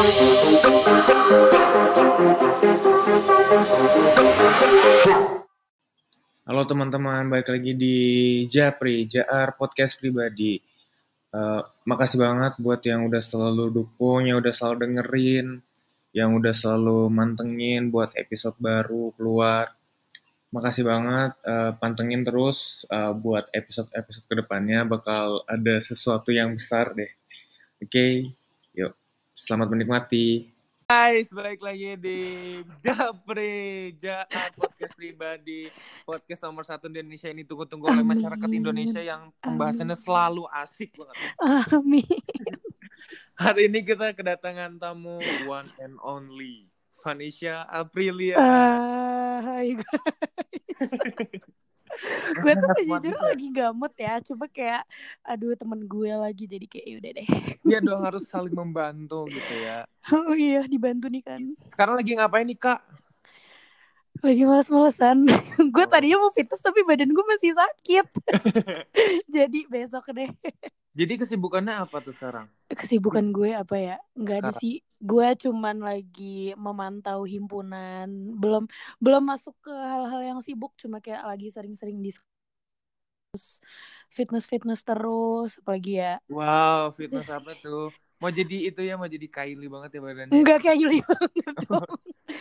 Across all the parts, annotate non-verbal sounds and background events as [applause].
Halo teman-teman, balik lagi di Japri, JR Podcast Pribadi. Uh, makasih banget buat yang udah selalu dukung, yang udah selalu dengerin, yang udah selalu mantengin buat episode baru keluar. Makasih banget, uh, pantengin terus uh, buat episode-episode ke depannya bakal ada sesuatu yang besar deh. Oke, okay? Selamat menikmati. Guys, balik lagi di Japri Jahat Podcast Pribadi Podcast nomor satu di Indonesia ini tunggu-tunggu oleh masyarakat Indonesia yang pembahasannya Amin. selalu asik banget. Amin. Hari ini kita kedatangan tamu one and only Vanisha Aprilia. Uh, Hai guys [laughs] gue tuh sejujurnya lagi gamut ya coba kayak aduh temen gue lagi jadi kayak ya udah deh. Iya dong harus saling membantu gitu ya. [laughs] Oh iya dibantu nih kan. Sekarang lagi ngapain nih kak lagi males-malesan [laughs] gue oh. tadinya mau fitness tapi badan gue masih sakit. [laughs] [laughs] Jadi besok deh. Jadi kesibukannya apa tuh sekarang? Kesibukan gue apa ya? Nggak ada sih. Gue cuman lagi memantau himpunan. Belum belum masuk ke hal-hal yang sibuk cuma kayak lagi sering-sering diskusi fitness fitness terus. Apalagi ya? Wow fitness apa tuh mau jadi itu ya mau jadi Kylie banget ya badannya enggak Kylie [laughs] banget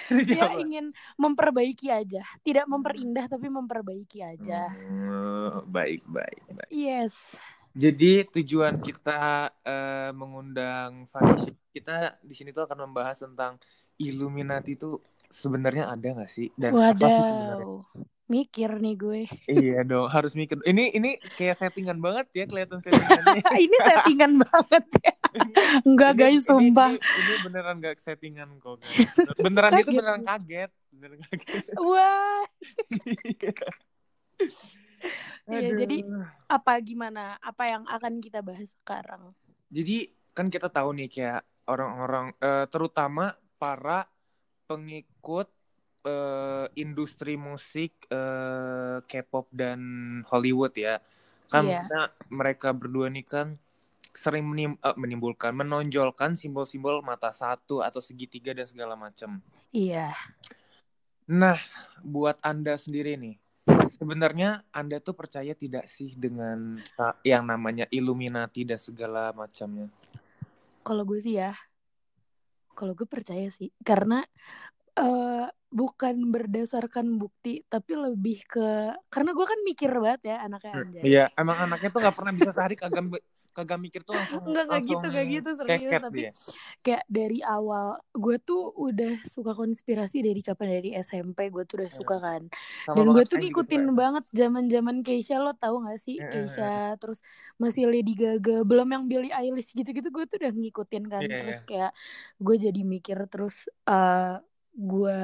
[laughs] dia ingin memperbaiki aja tidak memperindah tapi memperbaiki aja oh, baik baik baik yes jadi tujuan kita uh, mengundang Vanessa kita di sini tuh akan membahas tentang Illuminati itu sebenarnya ada nggak sih dan Wadaw. apa sih sebenarnya? Mikir nih gue. iya dong, harus mikir. Ini ini kayak settingan banget ya kelihatan [laughs] settingannya. ini settingan banget ya. Enggak guys, sumpah. Ini, ini, beneran gak settingan kok. Guys. [laughs] Beneran itu beneran kaget. Beneran kaget. Wah. [laughs] Iya, jadi apa gimana? Apa yang akan kita bahas sekarang? Jadi kan kita tahu nih kayak orang-orang uh, terutama para pengikut uh, industri musik uh, K-pop dan Hollywood ya. Kan yeah. mereka berdua nih kan sering menim uh, menimbulkan menonjolkan simbol-simbol mata satu atau segitiga dan segala macam. Iya. Nah, buat Anda sendiri nih, sebenarnya Anda tuh percaya tidak sih dengan yang namanya Illuminati dan segala macamnya? Kalau gue sih ya, kalau gue percaya sih, karena uh, bukan berdasarkan bukti, tapi lebih ke karena gue kan mikir banget ya anaknya Anjay. Iya, emang anaknya tuh nggak pernah bisa sehari kagak kagak mikir tuh langsung nggak nggak gitu nggak gitu serius tapi dia. kayak dari awal gue tuh udah suka konspirasi dari kapan dari SMP gue tuh udah suka iya. kan Sama dan gue tuh ngikutin gitu, banget zaman zaman Keisha lo tau gak sih yeah. Keisha terus masih Lady Gaga belum yang Billie Eilish gitu gitu gue tuh udah ngikutin kan yeah, terus kayak gue jadi mikir terus uh, gue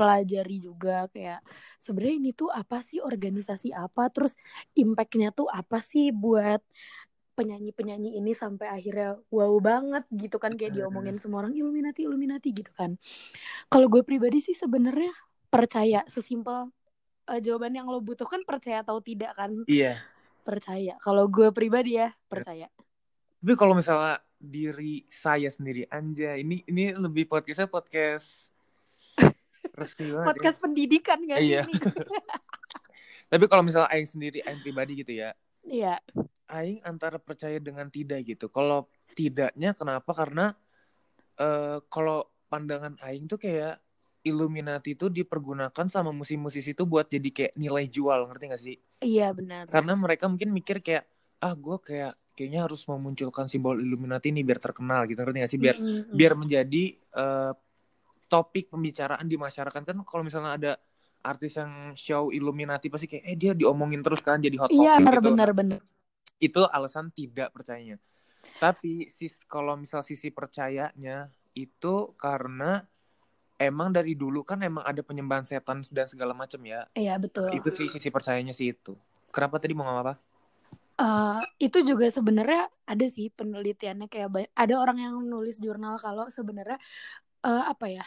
pelajari juga kayak sebenarnya ini tuh apa sih organisasi apa terus impactnya tuh apa sih buat penyanyi-penyanyi ini sampai akhirnya wow banget gitu kan kayak diomongin semua orang Illuminati Illuminati gitu kan. Kalau gue pribadi sih sebenarnya percaya sesimpel uh, jawaban yang lo butuhkan percaya atau tidak kan? Iya. Percaya. Kalau gue pribadi ya percaya. Tapi kalau misalnya diri saya sendiri Anja ini ini lebih podcastnya podcast [laughs] resmi banget. Podcast ya. pendidikan gak iya. ini? [laughs] Tapi kalau misalnya Aing sendiri Aing pribadi gitu ya. Iya aing antara percaya dengan tidak gitu. Kalau tidaknya kenapa? Karena uh, kalau pandangan aing tuh kayak Illuminati itu dipergunakan sama musisi-musisi itu buat jadi kayak nilai jual, ngerti gak sih? Iya benar. Karena mereka mungkin mikir kayak ah gue kayak kayaknya harus memunculkan simbol Illuminati ini biar terkenal gitu, ngerti gak sih? Biar mm -hmm. biar menjadi uh, topik pembicaraan di masyarakat kan kalau misalnya ada artis yang show Illuminati pasti kayak eh dia diomongin terus kan jadi hot iya, topic iya, gitu. benar benar itu alasan tidak percayanya. Tapi sis kalau misal sisi percayanya itu karena emang dari dulu kan emang ada penyembahan setan dan segala macam ya. Iya betul. Itu sih sisi percayanya sih itu. Kenapa tadi mau ngomong apa? Uh, itu juga sebenarnya ada sih penelitiannya kayak ada orang yang nulis jurnal kalau sebenarnya uh, apa ya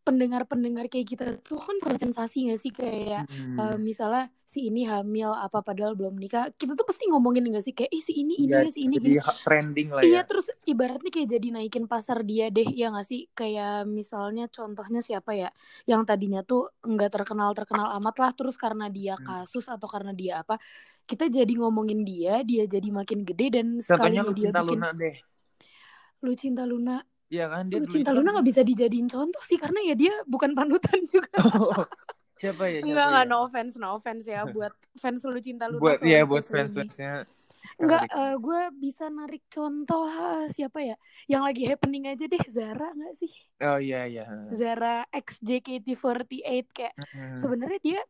pendengar-pendengar kayak kita tuh kan sensasi gak sih? Kayak hmm. uh, misalnya si ini hamil apa padahal belum nikah kita tuh pasti ngomongin gak sih? Kayak ih si ini ini ya, si ini jadi gini. trending lah iya, ya. iya terus ibaratnya kayak jadi naikin pasar dia deh ya gak sih? Kayak misalnya contohnya siapa ya? Yang tadinya tuh nggak terkenal terkenal amat lah terus karena dia hmm. kasus atau karena dia apa kita jadi ngomongin dia dia jadi makin gede dan sekali dia bikin Luna deh. Lu cinta Luna Iya kan dia Lu cinta Luna nggak bisa dijadiin contoh sih karena ya dia bukan panutan [laughs] juga. Oh, siapa ya? Siapa enggak enggak ya? no offense no offense ya [laughs] buat fans lu cinta Luna. Buat iya buat fans fansnya. Enggak, uh, gue bisa narik contoh siapa ya? Yang lagi happening aja deh Zara nggak sih? Oh iya iya. Zara X JKT48 kayak mm-hmm. sebenarnya dia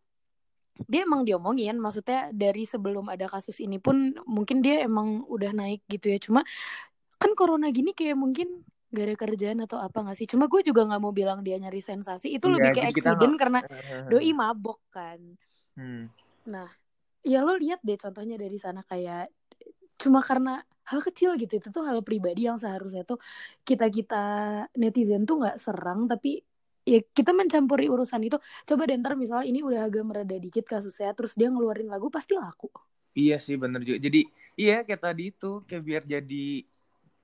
dia emang diomongin maksudnya dari sebelum ada kasus ini pun mungkin dia emang udah naik gitu ya cuma kan corona gini kayak mungkin gak ada kerjaan atau apa gak sih? Cuma gue juga gak mau bilang dia nyari sensasi. Itu ya, lebih kayak accident karena doi mabok kan. Hmm. Nah, ya lo lihat deh contohnya dari sana kayak cuma karena hal kecil gitu itu tuh hal pribadi yang seharusnya tuh kita kita netizen tuh nggak serang tapi ya kita mencampuri urusan itu coba deh ntar misalnya ini udah agak mereda dikit kasusnya terus dia ngeluarin lagu pasti laku iya sih bener juga jadi iya kayak tadi itu kayak biar jadi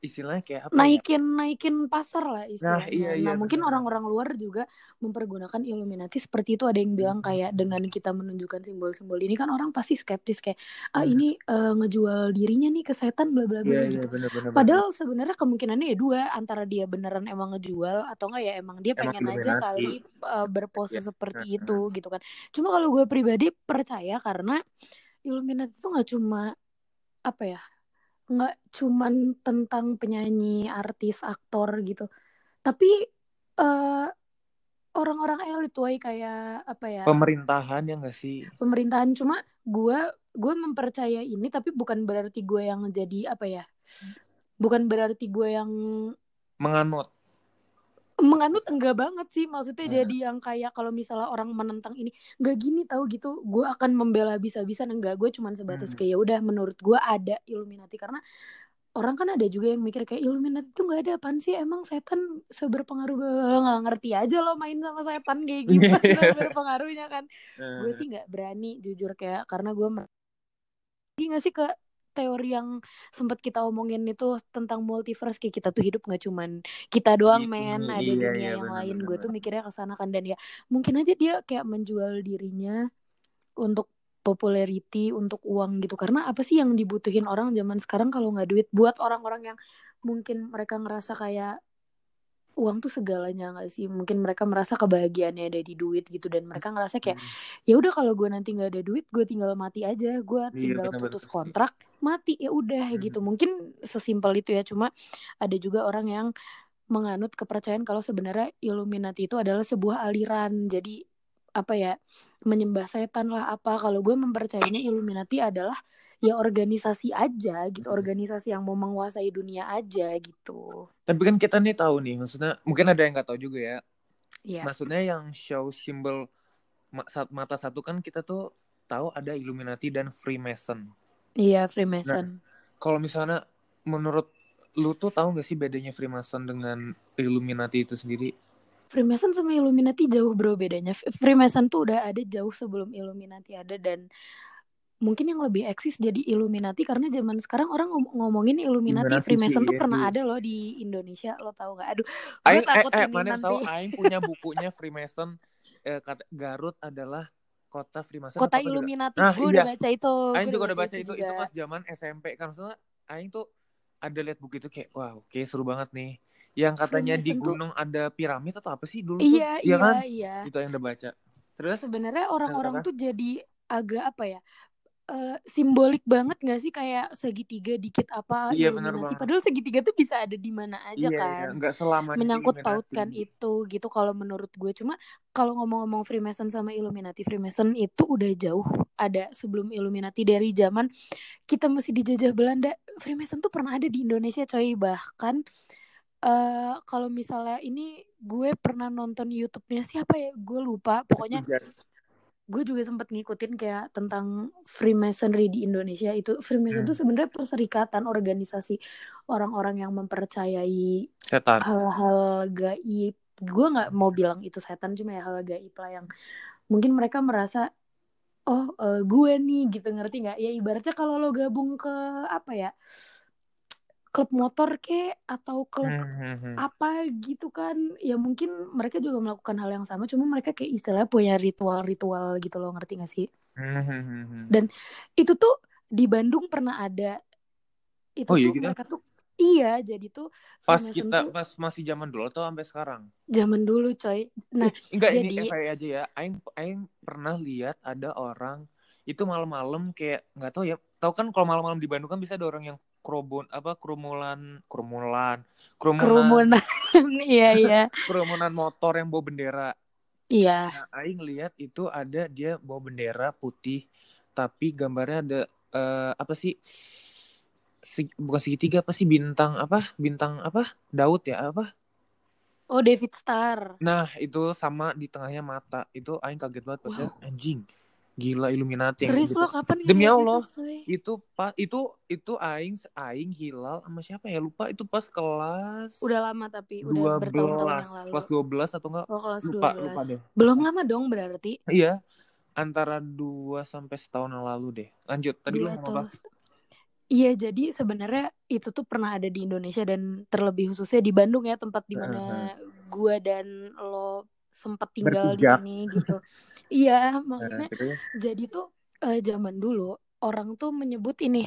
istilahnya kayak apa ya? naikin ya? naikin pasar lah istilahnya. Nah, iya, iya, nah mungkin orang-orang luar juga mempergunakan Illuminati seperti itu ada yang bilang kayak dengan kita menunjukkan simbol-simbol ini kan orang pasti skeptis kayak ah hmm. ini uh, ngejual dirinya nih ke setan bla bla bla yeah, gitu. Yeah, bener, bener, Padahal sebenarnya kemungkinannya ya dua antara dia beneran emang ngejual atau enggak ya emang dia pengen emang aja kali uh, berpose yeah. seperti yeah. itu gitu kan. Cuma kalau gue pribadi percaya karena Illuminati itu nggak cuma apa ya nggak cuman tentang penyanyi, artis, aktor gitu. Tapi uh, orang-orang elit woy kayak apa ya? Pemerintahan ya nggak sih? Pemerintahan cuma gue gue mempercaya ini tapi bukan berarti gue yang jadi apa ya? Bukan berarti gue yang menganut menganut enggak banget sih maksudnya hmm. jadi yang kayak kalau misalnya orang menentang ini enggak gini tahu gitu gue akan membela bisa-bisa enggak gue cuman sebatas hmm. kayak ya udah menurut gue ada Illuminati. Karena orang kan ada juga yang mikir kayak Illuminati itu nggak ada apaan sih? Emang setan seberpengaruh gue nggak ngerti aja lo main sama setan kayak [laughs] gimana berpengaruhnya kan. Gue sih nggak berani jujur kayak karena gue nggak sih ke teori yang sempat kita omongin itu tentang multiverse. Kayak kita tuh hidup nggak cuman kita doang men. Ada iya, dunia iya, yang bener, lain. gue tuh mikirnya ke sana kan. Dan ya mungkin aja dia kayak menjual dirinya untuk popularity untuk uang gitu. Karena apa sih yang dibutuhin orang zaman sekarang kalau nggak duit? Buat orang-orang yang mungkin mereka ngerasa kayak uang tuh segalanya gak sih? Mungkin mereka merasa kebahagiaannya ada di duit gitu dan mereka ngerasa kayak hmm. ya udah kalau gue nanti nggak ada duit gue tinggal mati aja. Gue iya, tinggal iya, putus kontrak mati ya udah hmm. gitu. Mungkin sesimpel itu ya. Cuma ada juga orang yang menganut kepercayaan kalau sebenarnya Illuminati itu adalah sebuah aliran. Jadi apa ya menyembah setan lah apa. Kalau gue mempercayainya Illuminati adalah ya organisasi aja gitu organisasi yang mau menguasai dunia aja gitu. Tapi kan kita nih tahu nih maksudnya mungkin ada yang nggak tahu juga ya. Yeah. maksudnya yang show simbol mata satu kan kita tuh tahu ada Illuminati dan Freemason. Iya Freemason. Nah, kalau misalnya menurut lu tuh tahu gak sih bedanya Freemason dengan Illuminati itu sendiri? Freemason sama Illuminati jauh bro bedanya. Freemason tuh udah ada jauh sebelum Illuminati ada dan mungkin yang lebih eksis jadi Illuminati karena zaman sekarang orang ngom ngomongin Illuminati, Freemason sih, tuh iya, pernah iya. ada loh di Indonesia lo tau gak? Aduh, gue takut eh, eh, mana nanti. tahu Aing punya [laughs] bukunya Freemason eh, Garut adalah kota Freemason. Kota Illuminati, nah, gue iya. udah baca itu. Aing juga udah baca itu, itu, itu pas zaman SMP kan maksudnya Aing tuh ada lihat buku itu kayak wah oke okay, seru banget nih. Yang katanya Freemason di gunung tuh... ada piramid atau apa sih dulu iya, tuh? Iya, iya kan? Iya. Itu yang udah baca. Terus sebenarnya orang-orang tuh jadi agak apa ya uh, simbolik banget gak sih? Kayak segitiga dikit apa iya, Illuminati padahal segitiga tuh bisa ada di mana aja iya, kan. Iya. Gak selama menyangkut pautkan itu gitu kalau menurut gue. Cuma kalau ngomong-ngomong Freemason sama Illuminati Freemason itu udah jauh ada sebelum Illuminati dari zaman kita masih dijajah Belanda. Freemason tuh pernah ada di Indonesia coy. Bahkan uh, kalau misalnya ini gue pernah nonton YouTube-nya siapa ya? Gue lupa. Pokoknya gue juga sempat ngikutin kayak tentang Freemasonry di Indonesia. Itu Freemason itu hmm. sebenarnya perserikatan organisasi orang-orang yang mempercayai hal-hal gaib. Gue nggak mau bilang itu setan cuma ya hal gaib lah yang mungkin mereka merasa oh uh, gue nih gitu. Ngerti nggak? Ya ibaratnya kalau lo gabung ke apa ya klub motor ke atau klub hmm, hmm, hmm. apa gitu kan. Ya mungkin mereka juga melakukan hal yang sama cuma mereka kayak istilahnya punya ritual-ritual gitu loh ngerti gak sih? Dan itu tuh di Bandung pernah ada. Itu oh, iya, tuh gitu? mereka tuh iya jadi tuh pas kita pas masih zaman dulu atau sampai sekarang? Zaman dulu coy. Nah eh, enggak jadi, ini kayak aja ya. Aing aing pernah lihat ada orang itu malam-malam kayak nggak tahu ya. Tahu kan kalau malam-malam di Bandung kan bisa ada orang yang kerubun apa kerumunan kerumunan kerumunan. [laughs] Kerumunan. Iya iya. [laughs] Kerumunan motor yang bawa bendera. Iya. Nah, aing lihat itu ada dia bawa bendera putih tapi gambarnya ada uh, apa sih si, bukan segitiga apa sih bintang apa bintang apa Daud ya apa? Oh David Star nah itu sama di tengahnya mata. Itu aing kaget banget pas wow. anjing Gila Illuminati. Serius gitu. lo kapan Demi Allah. Itu, pas itu itu aing aing hilal sama siapa ya lupa itu pas kelas Udah lama tapi udah 12, bertahun-tahun yang lalu. Kelas 12 atau enggak? Oh, kelas lupa, 12. lupa deh. Belum lama dong berarti. Iya. Antara 2 sampai setahun yang lalu deh. Lanjut. Tadi lu ngomong apa? Iya, jadi sebenarnya itu tuh pernah ada di Indonesia dan terlebih khususnya di Bandung ya tempat di mana uh -huh. gua dan lo sempat tinggal Bertiga. di sini gitu. iya, maksudnya nah, jadi tuh uh, zaman dulu orang tuh menyebut ini.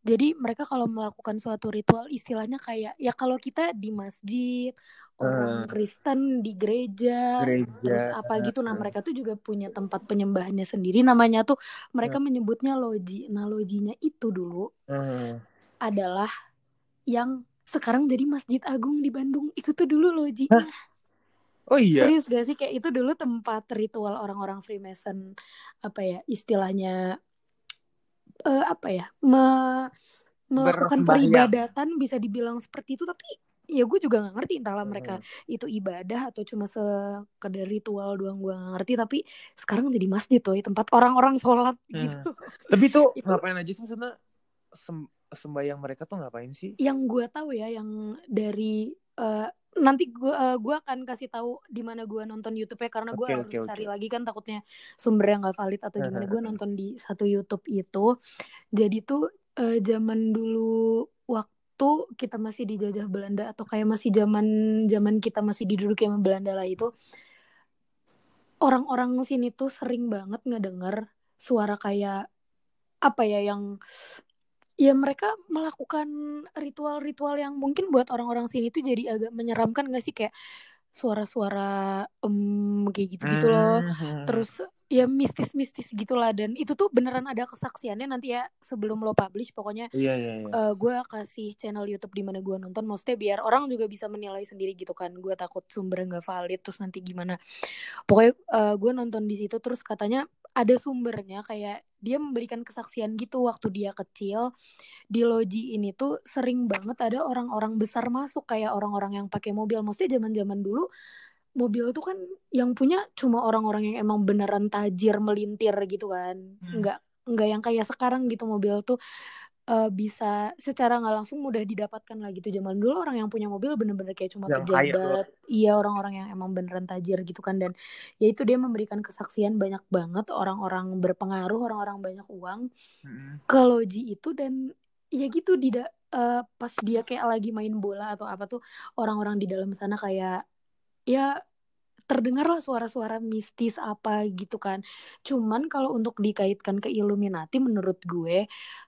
Jadi mereka kalau melakukan suatu ritual istilahnya kayak ya kalau kita di masjid, orang uh, Kristen di gereja, gereja, terus apa gitu. Nah, mereka tuh juga punya tempat penyembahannya sendiri namanya tuh mereka uh, menyebutnya loji. Nah, lojinya itu dulu uh, adalah yang sekarang jadi Masjid Agung di Bandung. Itu tuh dulu lojinya. Huh? Oh iya. Serius gak sih kayak itu dulu tempat ritual orang-orang Freemason apa ya istilahnya uh, apa ya me melakukan peribadatan bisa dibilang seperti itu tapi ya gue juga nggak ngerti entahlah mereka hmm. itu ibadah atau cuma sekedar ritual doang gue gak ngerti tapi sekarang jadi masjid tuh tempat orang-orang sholat hmm. gitu. [laughs] Tapi tuh itu, ngapain aja sih maksudnya sem sembayang mereka tuh ngapain sih? Yang gue tahu ya yang dari uh, nanti gue uh, gue akan kasih tahu di mana gue nonton YouTube ya karena gue okay, harus okay, cari okay. lagi kan takutnya sumber yang gak valid atau gimana gue [laughs] nonton di satu YouTube itu jadi tuh uh, zaman dulu waktu kita masih dijajah Belanda atau kayak masih zaman zaman kita masih diduduki sama Belanda lah itu orang-orang sini tuh sering banget ngedenger suara kayak apa ya yang ya mereka melakukan ritual-ritual yang mungkin buat orang-orang sini tuh jadi agak menyeramkan gak sih kayak suara-suara um, kayak gitu-gitu loh. Hmm. Terus ya mistis-mistis gitulah dan itu tuh beneran ada kesaksiannya nanti ya sebelum lo publish pokoknya iya, iya, iya. Uh, gue kasih channel YouTube di mana gue nonton maksudnya biar orang juga bisa menilai sendiri gitu kan gue takut sumber nggak valid terus nanti gimana pokoknya uh, eh, gue nonton di situ terus katanya ada sumbernya kayak dia memberikan kesaksian gitu waktu dia kecil. Di loji ini tuh sering banget ada orang-orang besar masuk kayak orang-orang yang pakai mobil. Maksudnya zaman-zaman dulu mobil tuh kan yang punya cuma orang-orang yang emang beneran tajir melintir gitu kan. Hmm. nggak nggak yang kayak sekarang gitu mobil tuh uh, bisa secara nggak langsung mudah didapatkan lah gitu. Zaman dulu orang yang punya mobil bener-bener kayak cuma yang pejabat iya orang-orang yang emang beneran tajir gitu kan. Dan ya itu dia memberikan kesaksian banyak banget. Orang-orang berpengaruh orang-orang banyak uang hmm. ke loji itu. Dan ya gitu tidak uh, pas dia kayak lagi main bola atau apa tuh orang-orang di dalam sana kayak ya terdengarlah suara-suara mistis apa gitu kan. Cuman kalau untuk dikaitkan ke Illuminati menurut gue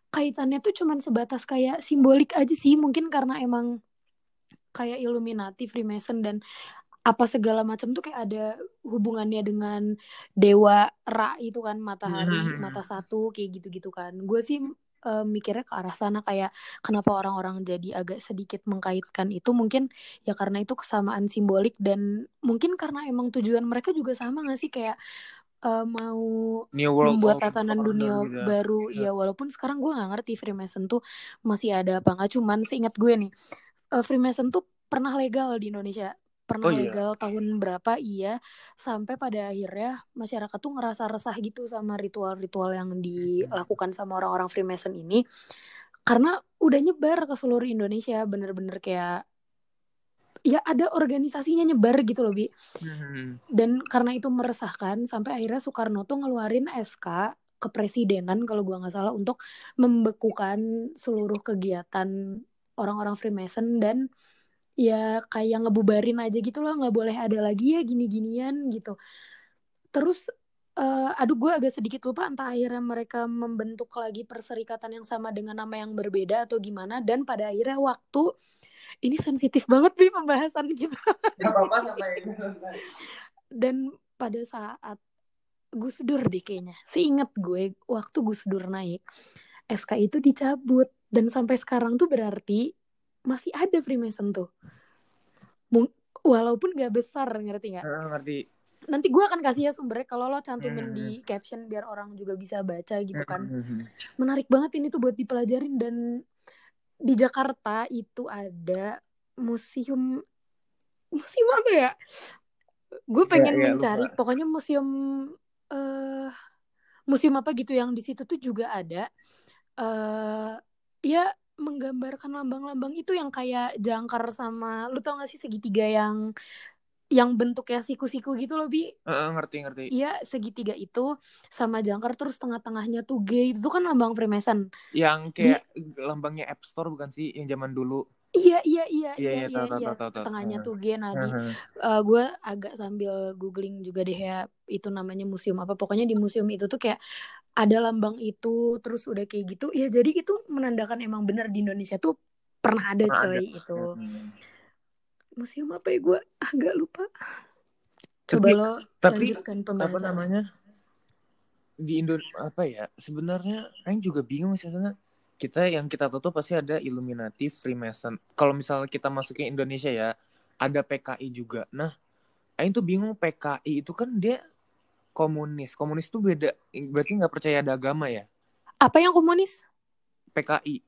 kaitannya tuh cuman sebatas kayak simbolik aja sih. Mungkin karena emang kayak Illuminati, Freemason dan apa segala macam tuh kayak ada hubungannya dengan dewa Ra itu kan matahari hmm. mata satu kayak gitu-gitu kan. Gue sih uh, mikirnya ke arah sana kayak kenapa orang-orang jadi agak sedikit mengkaitkan itu. Mungkin ya karena itu kesamaan simbolik dan mungkin karena emang tujuan mereka juga sama gak sih? Kayak uh, mau New World membuat tatanan dunia gitu. Ya. baru ya. ya walaupun sekarang gue nggak ngerti Freemason tuh masih ada apa nggak cuman seingat gue nih uh, Freemason tuh pernah legal di Indonesia pernah oh, iya. legal tahun berapa iya sampai pada akhirnya masyarakat tuh ngerasa resah gitu sama ritual-ritual yang dilakukan sama orang-orang Freemason ini karena udah nyebar ke seluruh Indonesia bener-bener kayak ya ada organisasinya nyebar gitu loh bi. Hmm. dan karena itu meresahkan sampai akhirnya Soekarno tuh ngeluarin SK kepresidenan kalau gua nggak salah untuk membekukan seluruh kegiatan orang-orang Freemason dan ya kayak ngebubarin aja gitu loh nggak boleh ada lagi ya gini-ginian gitu. Terus uh, aduh gue agak sedikit lupa entah akhirnya mereka membentuk lagi perserikatan yang sama dengan nama yang berbeda atau gimana. Dan pada akhirnya waktu ini sensitif banget nih pembahasan kita. Dan pada saat Gus Dur deh kayaknya. Seingat gue waktu Gus Dur naik SK itu dicabut. Dan sampai sekarang tuh berarti masih ada Freemason tuh. Walaupun gak besar ngerti nggak? Uh, ngerti. Nanti gue akan kasih ya sumbernya. Kalau lo cantumin hmm. di caption biar orang juga bisa baca gitu kan. Hmm. menarik banget ini tuh buat dipelajarin. Dan di Jakarta itu ada museum museum apa ya gue iya, pengen ya, ya, mencari lupa. pokoknya museum uh, museum apa gitu yang di situ tuh juga ada uh, ya menggambarkan lambang-lambang itu yang kayak jangkar sama lu tau gak sih segitiga yang yang bentuknya siku-siku gitu loh bi. Uh, ngerti ngerti. Iya segitiga itu sama jangkar terus tengah-tengahnya tuh G itu kan lambang Freemason. Yang kayak di... lambangnya App Store bukan sih yang zaman dulu? Iya iya iya iya iya, iya, iya. tengahnya tuh G nah di uh, uh, gue agak sambil googling juga deh ya itu namanya museum apa. Pokoknya di museum itu tuh kayak ada lambang itu terus udah kayak gitu. Ya jadi itu menandakan emang benar di Indonesia tuh pernah ada pernah coy ada. itu museum apa ya gue agak lupa coba tapi, lo tapi apa namanya di Indo apa ya sebenarnya Aing juga bingung misalnya kita yang kita tutup pasti ada Illuminati, Freemason. Kalau misalnya kita masukin Indonesia ya, ada PKI juga. Nah, Aing tuh bingung PKI itu kan dia komunis. Komunis tuh beda, berarti nggak percaya ada agama ya? Apa yang komunis? PKI.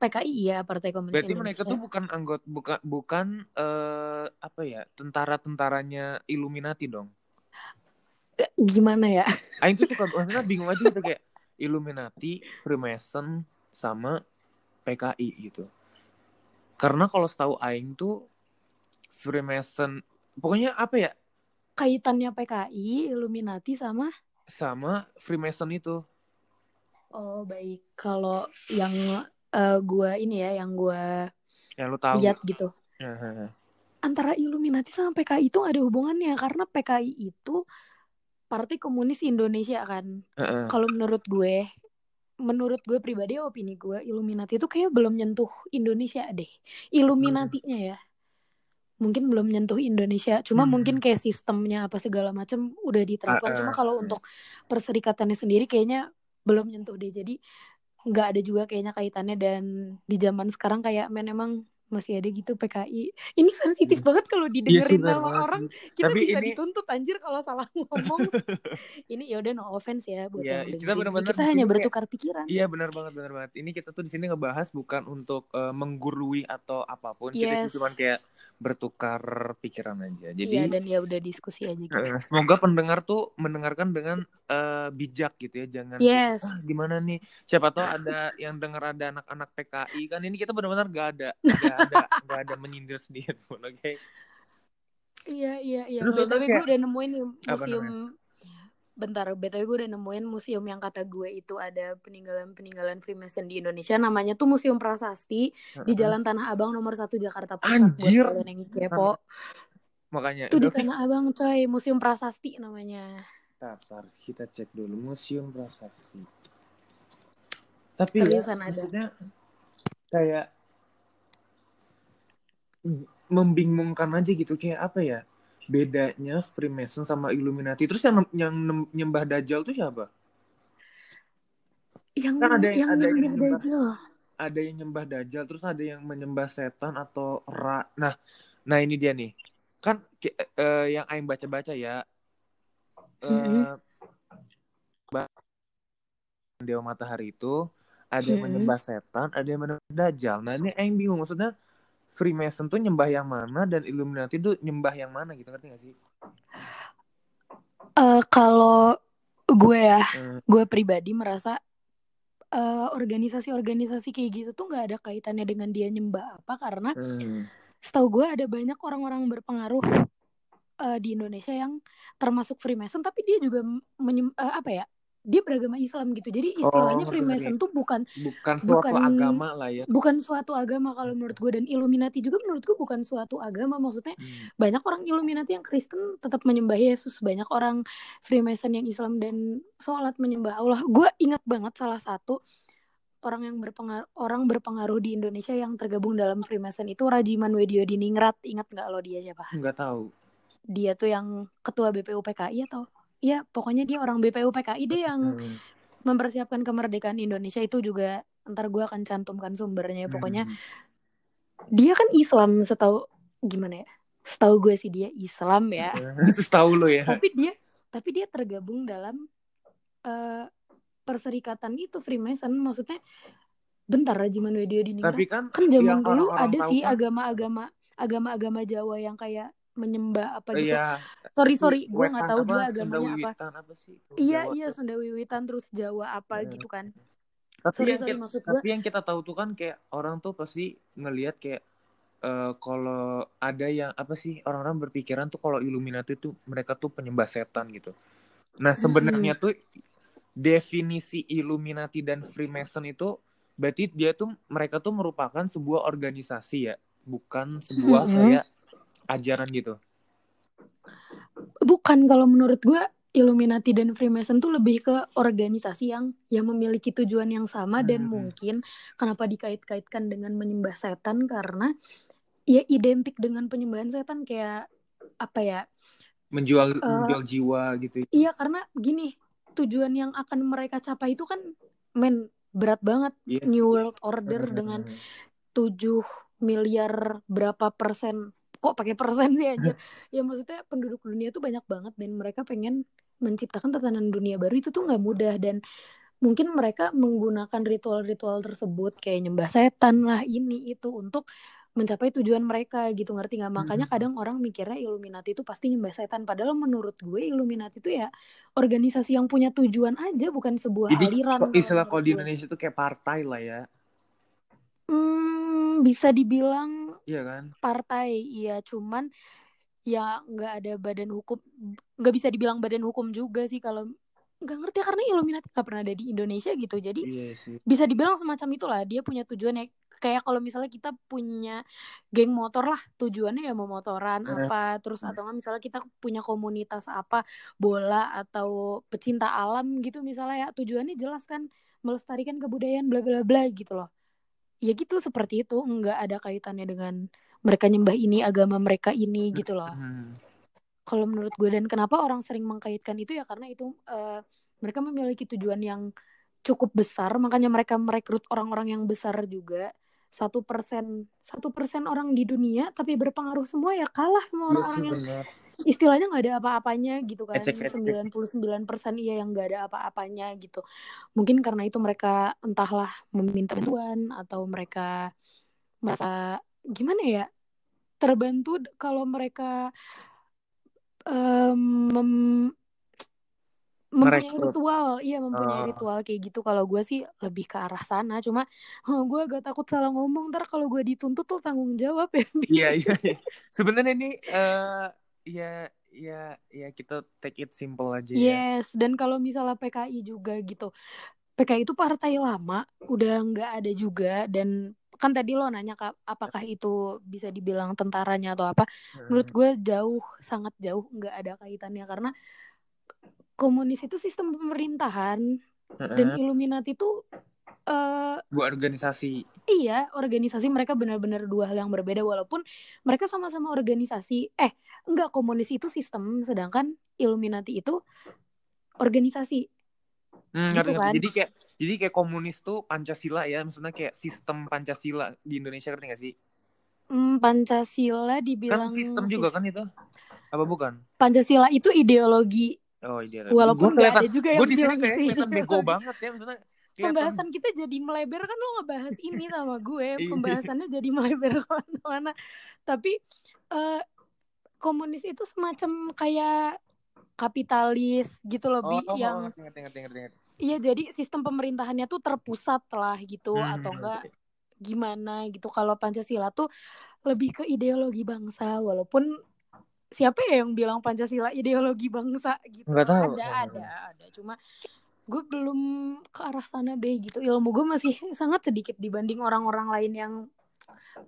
PKI ya Partai Komunis Berarti Indonesia. mereka tuh bukan anggota bukan bukan uh, apa ya tentara-tentaranya Illuminati dong? Gimana ya? Aing tuh suka maksudnya bingung aja gitu kayak Illuminati, Freemason, sama PKI gitu. Karena kalau setahu aing tuh Freemason pokoknya apa ya? Kaitannya PKI, Illuminati sama sama Freemason itu. Oh, baik. Kalau yang uh, gua ini ya, yang lu tahu lihat gitu. Antara Illuminati sama PKI itu ada hubungannya karena PKI itu Partai Komunis Indonesia kan. Uh -uh. Kalau menurut gue, menurut gue pribadi opini gue Illuminati itu kayak belum nyentuh Indonesia deh Illuminatinya ya mungkin belum nyentuh Indonesia cuma hmm. mungkin kayak sistemnya apa segala macam udah diterapkan uh, uh, cuma kalau uh. untuk perserikatannya sendiri kayaknya belum nyentuh deh jadi nggak ada juga kayaknya kaitannya dan di zaman sekarang kayak men emang masih ada gitu PKI. Ini sensitif hmm. banget kalau iya didengerin yes, sama orang. Kita Tapi bisa ini... dituntut anjir kalau salah [laughs] ngomong. ini ya udah no offense ya buat ya, yang kita, bener -bener kita hanya bertukar pikiran. Iya benar banget benar banget. Ini kita tuh di sini ngebahas bukan untuk uh, menggurui atau apa pun. Yes. Kita cuma kayak bertukar pikiran aja. Jadi Iya dan ya udah diskusi aja gitu. Uh, semoga pendengar tuh mendengarkan dengan uh, bijak gitu ya. Jangan yes. ah, gimana nih? Siapa tahu ada yang dengar ada anak-anak PKI kan ini kita benar-benar gak ada. Gak [laughs] ada nggak ada menyindir sedikit pun [laughs] oke? Okay? iya iya. Iya tapi gue udah nemuin museum. bentar btw gue udah nemuin museum yang kata gue itu ada peninggalan peninggalan Freemason di Indonesia. Namanya tuh Museum Prasasti uh-huh. di Jalan Tanah Abang nomor satu Jakarta Pusat. Anjir. buat yang kepo. Makanya itu di Tanah Abang coy. Museum Prasasti namanya. Tar, kita cek dulu. Museum Prasasti. Tapi ya, maksudnya kayak membingungkan aja gitu. Kayak apa ya? Bedanya Freemason sama Illuminati. Terus yang yang nyembah Dajjal tuh siapa? Yang kan ada yang, ada yang nyembah Dajjal. ada yang nyembah Dajjal terus ada yang menyembah setan atau ra. Nah nah ini dia nih. Kan uh, yang Aing baca-baca ya uh, mm-hmm. Dewa Matahari itu ada yang mm-hmm. menyembah setan ada yang menyembah Dajjal. Nah ini Aing bingung. Maksudnya Freemason tuh nyembah yang mana dan Illuminati tuh nyembah yang mana gitu ngerti gak sih? Uh, kalau gue ya, hmm. gue pribadi merasa organisasi organisasi-organisasi kayak gitu tuh nggak ada kaitannya dengan dia nyembah apa karena hmm. setahu gue ada banyak orang-orang berpengaruh uh, di Indonesia yang termasuk Freemason tapi dia juga menyem, uh, apa ya dia beragama Islam gitu. Jadi istilahnya oh, Freemason tuh bukan bukan suatu bukan, agama lah ya. Bukan suatu agama kalau menurut gue dan Illuminati juga menurut gue bukan suatu agama. Maksudnya hmm. banyak orang Illuminati yang Kristen tetap menyembah Yesus, banyak orang Freemason yang Islam dan sholat menyembah Allah. Gue ingat banget salah satu orang yang berpengaruh orang berpengaruh di Indonesia yang tergabung dalam Freemason itu Rajiman Wedio Diningrat. Ingat nggak lo dia siapa? Nggak tahu. Dia tuh yang ketua BPUPKI atau Iya, pokoknya dia orang BPU PKI deh yang hmm. mempersiapkan kemerdekaan Indonesia itu juga ntar gue akan cantumkan sumbernya. Pokoknya hmm. dia kan Islam setahu gimana ya? Setahu gue sih dia Islam ya. [laughs] Setahu lo ya. tapi dia tapi dia tergabung dalam uh, perserikatan itu Freemason maksudnya bentar Rajiman Wedio di Tapi kan kan zaman dulu ada sih kan agama-agama agama-agama Jawa yang kayak menyembah apa gitu. Iya. Sorry sorry, gue nggak tahu dia agamanya apa. apa sih? Iya Jawa iya Sunda Wiwitan terus Jawa apa ya. gitu kan. Tapi sorry, yang sorry, kita, maksud tapi yang kita tahu tuh kan kayak orang tuh pasti ngelihat kayak uh, kalau ada yang apa sih orang-orang berpikiran tuh kalau Illuminati tuh mereka tuh penyembah setan gitu. Nah sebenarnya hmm. tuh definisi Illuminati dan Freemason itu berarti dia tuh mereka tuh merupakan sebuah organisasi ya, bukan sebuah hmm. kayak ajaran gitu? Bukan kalau menurut gue Illuminati dan Freemason tuh lebih ke organisasi yang yang memiliki tujuan yang sama hmm. dan mungkin kenapa dikait-kaitkan dengan menyembah setan karena ya identik dengan penyembahan setan kayak apa ya menjual uh, menjual jiwa gitu. Iya karena gini tujuan yang akan mereka capai itu kan men berat banget yeah. New World Order dengan 7 miliar berapa persen kok pakai persen sih aja [laughs] ya maksudnya penduduk dunia tuh banyak banget dan mereka pengen menciptakan tatanan dunia baru. Itu tuh nggak mudah dan mungkin mereka menggunakan ritual-ritual tersebut kayak nyembah setan lah ini itu untuk mencapai tujuan mereka gitu ngerti nggak? Makanya kadang orang mikirnya Illuminati itu pasti nyembah setan. Padahal menurut gue Illuminati itu ya organisasi yang punya tujuan aja bukan sebuah Jadi, aliran. istilah kalau di Indonesia itu kayak partai lah ya. Hmm, bisa dibilang Iya kan? Partai, iya. Cuman ya nggak ada badan hukum, nggak bisa dibilang badan hukum juga sih kalau nggak ngerti karena Illuminati nggak pernah ada di Indonesia gitu. Jadi iya bisa dibilang semacam itulah. Dia punya tujuan ya kayak kalau misalnya kita punya geng motor lah tujuannya ya mau motoran uh. apa terus atau nggak misalnya kita punya komunitas apa bola atau pecinta alam gitu misalnya ya tujuannya jelas kan melestarikan kebudayaan bla bla bla gitu loh ya gitu seperti itu. Nggak ada kaitannya dengan mereka nyembah ini agama mereka ini gitu loh. Hmm. kalau menurut gue dan kenapa orang sering mengkaitkan itu ya karena itu uh, mereka memiliki tujuan yang cukup besar. Makanya mereka merekrut orang-orang yang besar juga satu persen satu persen orang di dunia tapi berpengaruh semua ya kalah sama iya orang-orang yang istilahnya nggak ada apa-apanya gitu kan. Sembilan puluh sembilan persen iya yang nggak ada apa-apanya gitu. Mungkin karena itu mereka entahlah meminta bantuan atau mereka merasa gimana ya terbantu kalau mereka um, mempunyai ritual. Iya mempunyai uh. ritual kayak gitu. Kalau gue sih lebih ke arah sana. Cuma [laughs] oh, gue agak takut salah ngomong. Ntar kalau gue dituntut tuh tanggung jawab ya [laughs] iya iya, iya. sebenarnya ini uh, ya ya ya kita take it simple aja ya. yes. Dan kalau misalnya PKI juga gitu. PKI itu partai lama udah nggak ada juga. Dan kan tadi lo nanya apakah itu bisa dibilang tentaranya atau apa? Menurut gue jauh sangat jauh nggak ada kaitannya. Karena komunis itu sistem pemerintahan uh-uh. dan Illuminati itu uh, buat organisasi. Iya, organisasi mereka benar-benar dua hal yang berbeda walaupun mereka sama-sama organisasi. Eh, enggak komunis itu sistem sedangkan Illuminati itu organisasi. Hmm, gitu kan? Jadi kayak jadi kayak komunis tuh Pancasila ya, maksudnya kayak sistem Pancasila di Indonesia ngerti gak sih? Hmm, Pancasila dibilang kan sistem juga kan itu? Apa bukan? Pancasila itu ideologi Oh iya. Walaupun gak ada juga yang Gue di sini kayak kelihatan bego [laughs] banget ya maksudnya. Pembahasan kita jadi melebar kan lo ngebahas ini sama gue. [laughs] Iya. Pembahasannya jadi melebar [laughs] ke mana-mana. Tapi uh, komunis itu semacam kayak kapitalis gitu loh, Bi. Oh, oh, yang ngerti, ngerti, ngerti, ngerti. Iya, jadi sistem pemerintahannya tuh terpusat lah gitu hmm, atau enggak gimana gitu kalau Pancasila tuh lebih ke ideologi bangsa walaupun siapa ya yang bilang Pancasila ideologi bangsa gitu? Nggak tahu. ada ada ada. Cuma gue belum ke arah sana deh gitu. Ilmu gue masih sangat sedikit dibanding orang-orang lain yang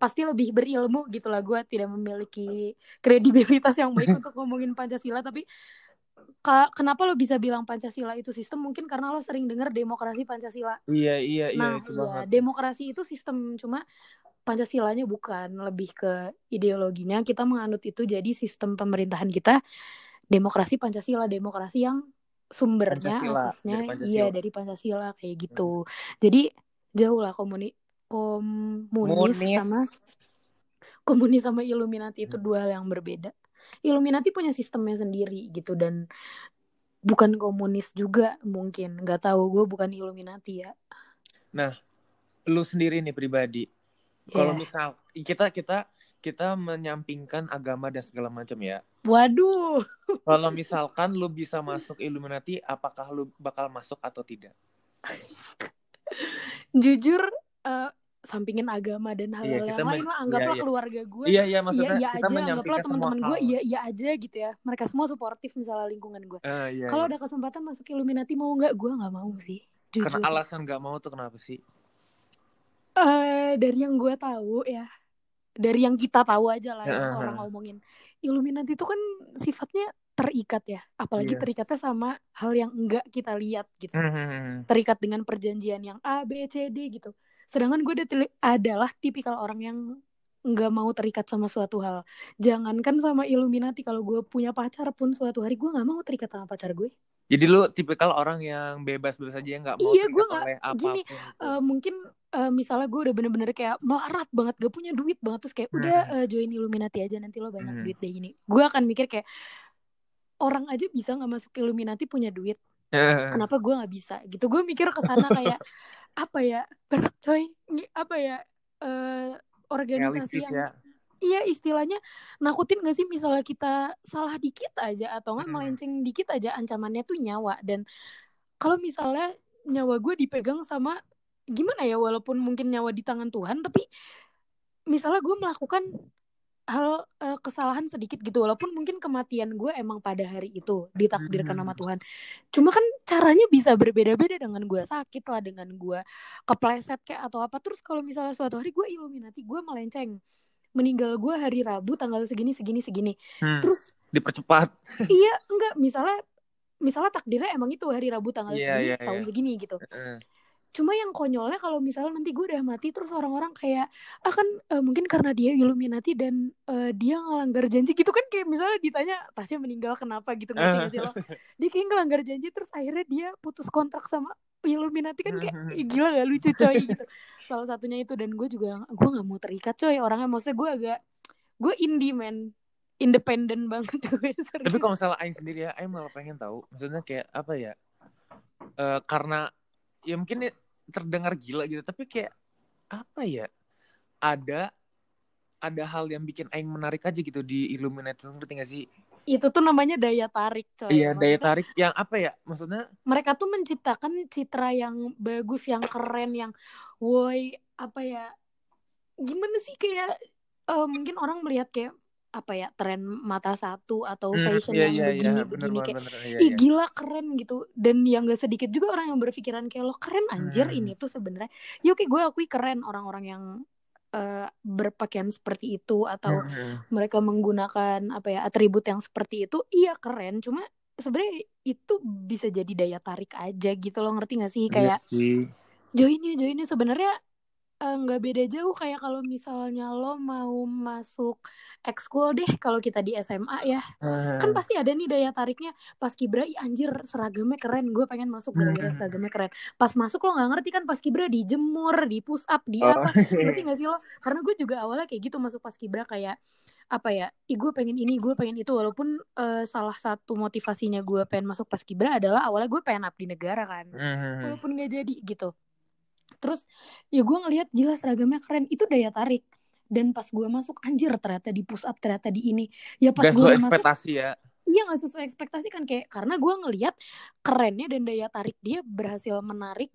pasti lebih berilmu gitu lah. Gue tidak memiliki kredibilitas yang baik [laughs] untuk ngomongin Pancasila. Tapi kenapa lo bisa bilang Pancasila itu sistem? Mungkin karena lo sering dengar demokrasi Pancasila. Iya iya iya nah itu iya banget. demokrasi itu sistem. Cuma Pancasilanya bukan lebih ke ideologinya kita menganut itu jadi sistem pemerintahan kita demokrasi Pancasila demokrasi yang sumbernya Pancasila, asasnya dari Pancasila. iya dari Pancasila kayak gitu jadi jauh lah komuni komunis Munis. sama komunis sama Illuminati itu dua hal yang berbeda Illuminati punya sistemnya sendiri gitu dan bukan komunis juga mungkin nggak tahu gue bukan Illuminati ya Lu sendiri nih pribadi. Kalau Ya. misal kita kita kita menyampingkan agama dan segala macam ya. waduh Kalau misalkan lu bisa masuk Illuminati, apakah lu bakal masuk atau tidak? jujur eh, sampingin agama dan hal-hal Iya, yang kita lain lah anggaplah iya, iya. keluarga gue Iya iya iya maksudnya iya kita aja anggaplah teman-teman gue hal. iya iya aja gitu ya mereka semua suportif misalnya lingkungan gue Ah, iya, kalau iya. ada kesempatan masuk Illuminati mau nggak gue nggak mau sih Karena jujur alasan nggak mau tuh kenapa sih? Eh dari yang gue tahu ya dari yang kita tahu aja lah yang Heeh. orang ngomongin Illuminati itu kan sifatnya terikat ya apalagi Iya. terikatnya sama hal yang enggak kita lihat gitu Hmm. terikat dengan perjanjian yang A B C D gitu sedangkan gue ada- adalah tipikal orang yang nggak mau terikat sama suatu hal jangankan sama Illuminati kalau gue punya pacar pun suatu hari gue nggak mau terikat sama pacar gue Jadi lu tipikal orang yang bebas-bebas aja nggak mau Iya, terikat gua nggak- oleh apa pun. gini, gitu. Eh, mungkin eh, misalnya gue udah bener-bener kayak melarat banget gak punya duit banget terus kayak udah Hmm. eh, join Illuminati aja nanti lo banyak Hmm. duit deh gini gue akan mikir kayak orang aja bisa nggak masuk Illuminati punya duit Eh, kenapa gue nggak bisa gitu gue mikir ke sana kayak [laughs] apa ya berat coy Ini apa ya eh organisasi realistis yang ya. iya istilahnya nakutin gak sih misalnya kita salah dikit aja atau nggak Hmm. melenceng dikit aja ancamannya tuh nyawa dan kalau misalnya nyawa gue dipegang sama gimana ya walaupun mungkin nyawa di tangan Tuhan tapi misalnya gue melakukan hal eh, kesalahan sedikit gitu walaupun mungkin kematian gue emang pada hari itu ditakdirkan Hmm. sama Tuhan cuma kan caranya bisa berbeda-beda dengan gue sakit lah dengan gue kepleset kayak atau apa terus kalau misalnya suatu hari gue Illuminati gue melenceng meninggal gue hari Rabu tanggal segini segini segini Hmm. terus Dipercepat. [laughs] iya enggak misalnya misalnya takdirnya emang itu hari Rabu tanggal Iya, segini iya, tahun iya. segini gitu Eh, cuma yang konyolnya kalau misalnya nanti gue udah mati terus orang-orang kayak akan mungkin karena dia Illuminati dan eh, dia ngelanggar janji gitu kan kayak misalnya ditanya Tasya meninggal kenapa? gitu ngerti gak sih lo? [laughs] Dia kayak ngelanggar janji terus akhirnya dia putus kontrak sama Illuminati kan kayak [laughs] "Ih, gila gak lucu coy gitu. Salah satunya itu dan gue juga gue nggak mau terikat coy orangnya. Maksudnya gue agak gue indie man independen banget [laughs] gue Tapi kalau misalnya Aing sendiri ya, Aing malah pengen tahu. Maksudnya kayak apa ya? Eh karena ya mungkin terdengar gila gitu, tapi kayak apa ya? Ada ada hal yang bikin Aing menarik aja gitu di Illuminati ngerti gak sih? itu tuh namanya daya tarik coy Iya daya tarik yang apa ya? Maksudnya mereka tuh menciptakan citra yang bagus, yang keren, yang woi apa ya? Gimana sih kayak eh, mungkin orang melihat kayak apa ya tren mata satu atau hmm, fashion iya yang iya iya begini bener begini bener kayak bener iya, ih iya. gila keren gitu dan yang gak sedikit juga orang yang berpikiran kayak lo keren anjir Hmm. ini tuh sebenarnya ya oke gue akui keren orang-orang yang eh, berpakaian seperti itu atau Hmm. mereka menggunakan apa ya atribut yang seperti itu iya keren cuma sebenarnya itu bisa jadi daya tarik aja gitu lo ngerti gak sih kayak sih. joinnya joinnya sebenarnya eh, nggak beda jauh kayak kalau misalnya lo mau masuk ekskul deh kalau kita di SMA ya. Kan Hmm. pasti ada nih daya tariknya. Pas kibra ih anjir seragamnya keren. Gue pengen masuk gara-gara Hmm. seragamnya keren. Pas masuk lo nggak ngerti kan pas kibra dijemur di push up di Oh, apa. ngerti gak sih lo? Karena gue juga awalnya kayak gitu masuk pas kibra kayak apa ya ih gue pengen ini gue pengen itu. Walaupun eh, salah satu motivasinya gue pengen masuk pas kibra adalah awalnya gue pengen abdi negara kan. Hmm. walaupun nggak jadi gitu terus ya gue ngelihat gila seragamnya keren. Itu daya tarik. Dan pas gue masuk anjir ternyata di push up ternyata di ini. Ya pas Gak gue masuk ekspektasi ya. iya nggak sesuai ekspektasi kan. Kayak karena gue ngelihat kerennya dan daya tarik dia berhasil menarik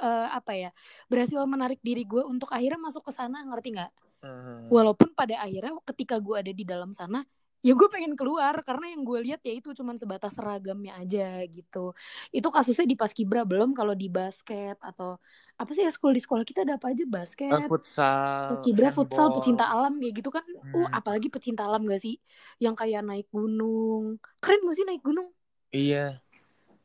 uh, apa ya berhasil menarik diri gue untuk akhirnya masuk ke sana. Ngerti nggak? Hmm. walaupun pada akhirnya ketika gue ada di dalam sana ya gue pengen keluar karena yang gue lihat ya itu cuman sebatas seragamnya aja gitu. Itu kasusnya di paskibra belum kalau di basket atau apa sih ya sekolah di sekolah kita ada apa aja? Basket uh, futsal paskibra futsal pecinta alam kayak gitu kan. Uh, hmm. uh apalagi pecinta alam gak sih? Yang kayak naik gunung. Keren gak sih naik gunung? Iya.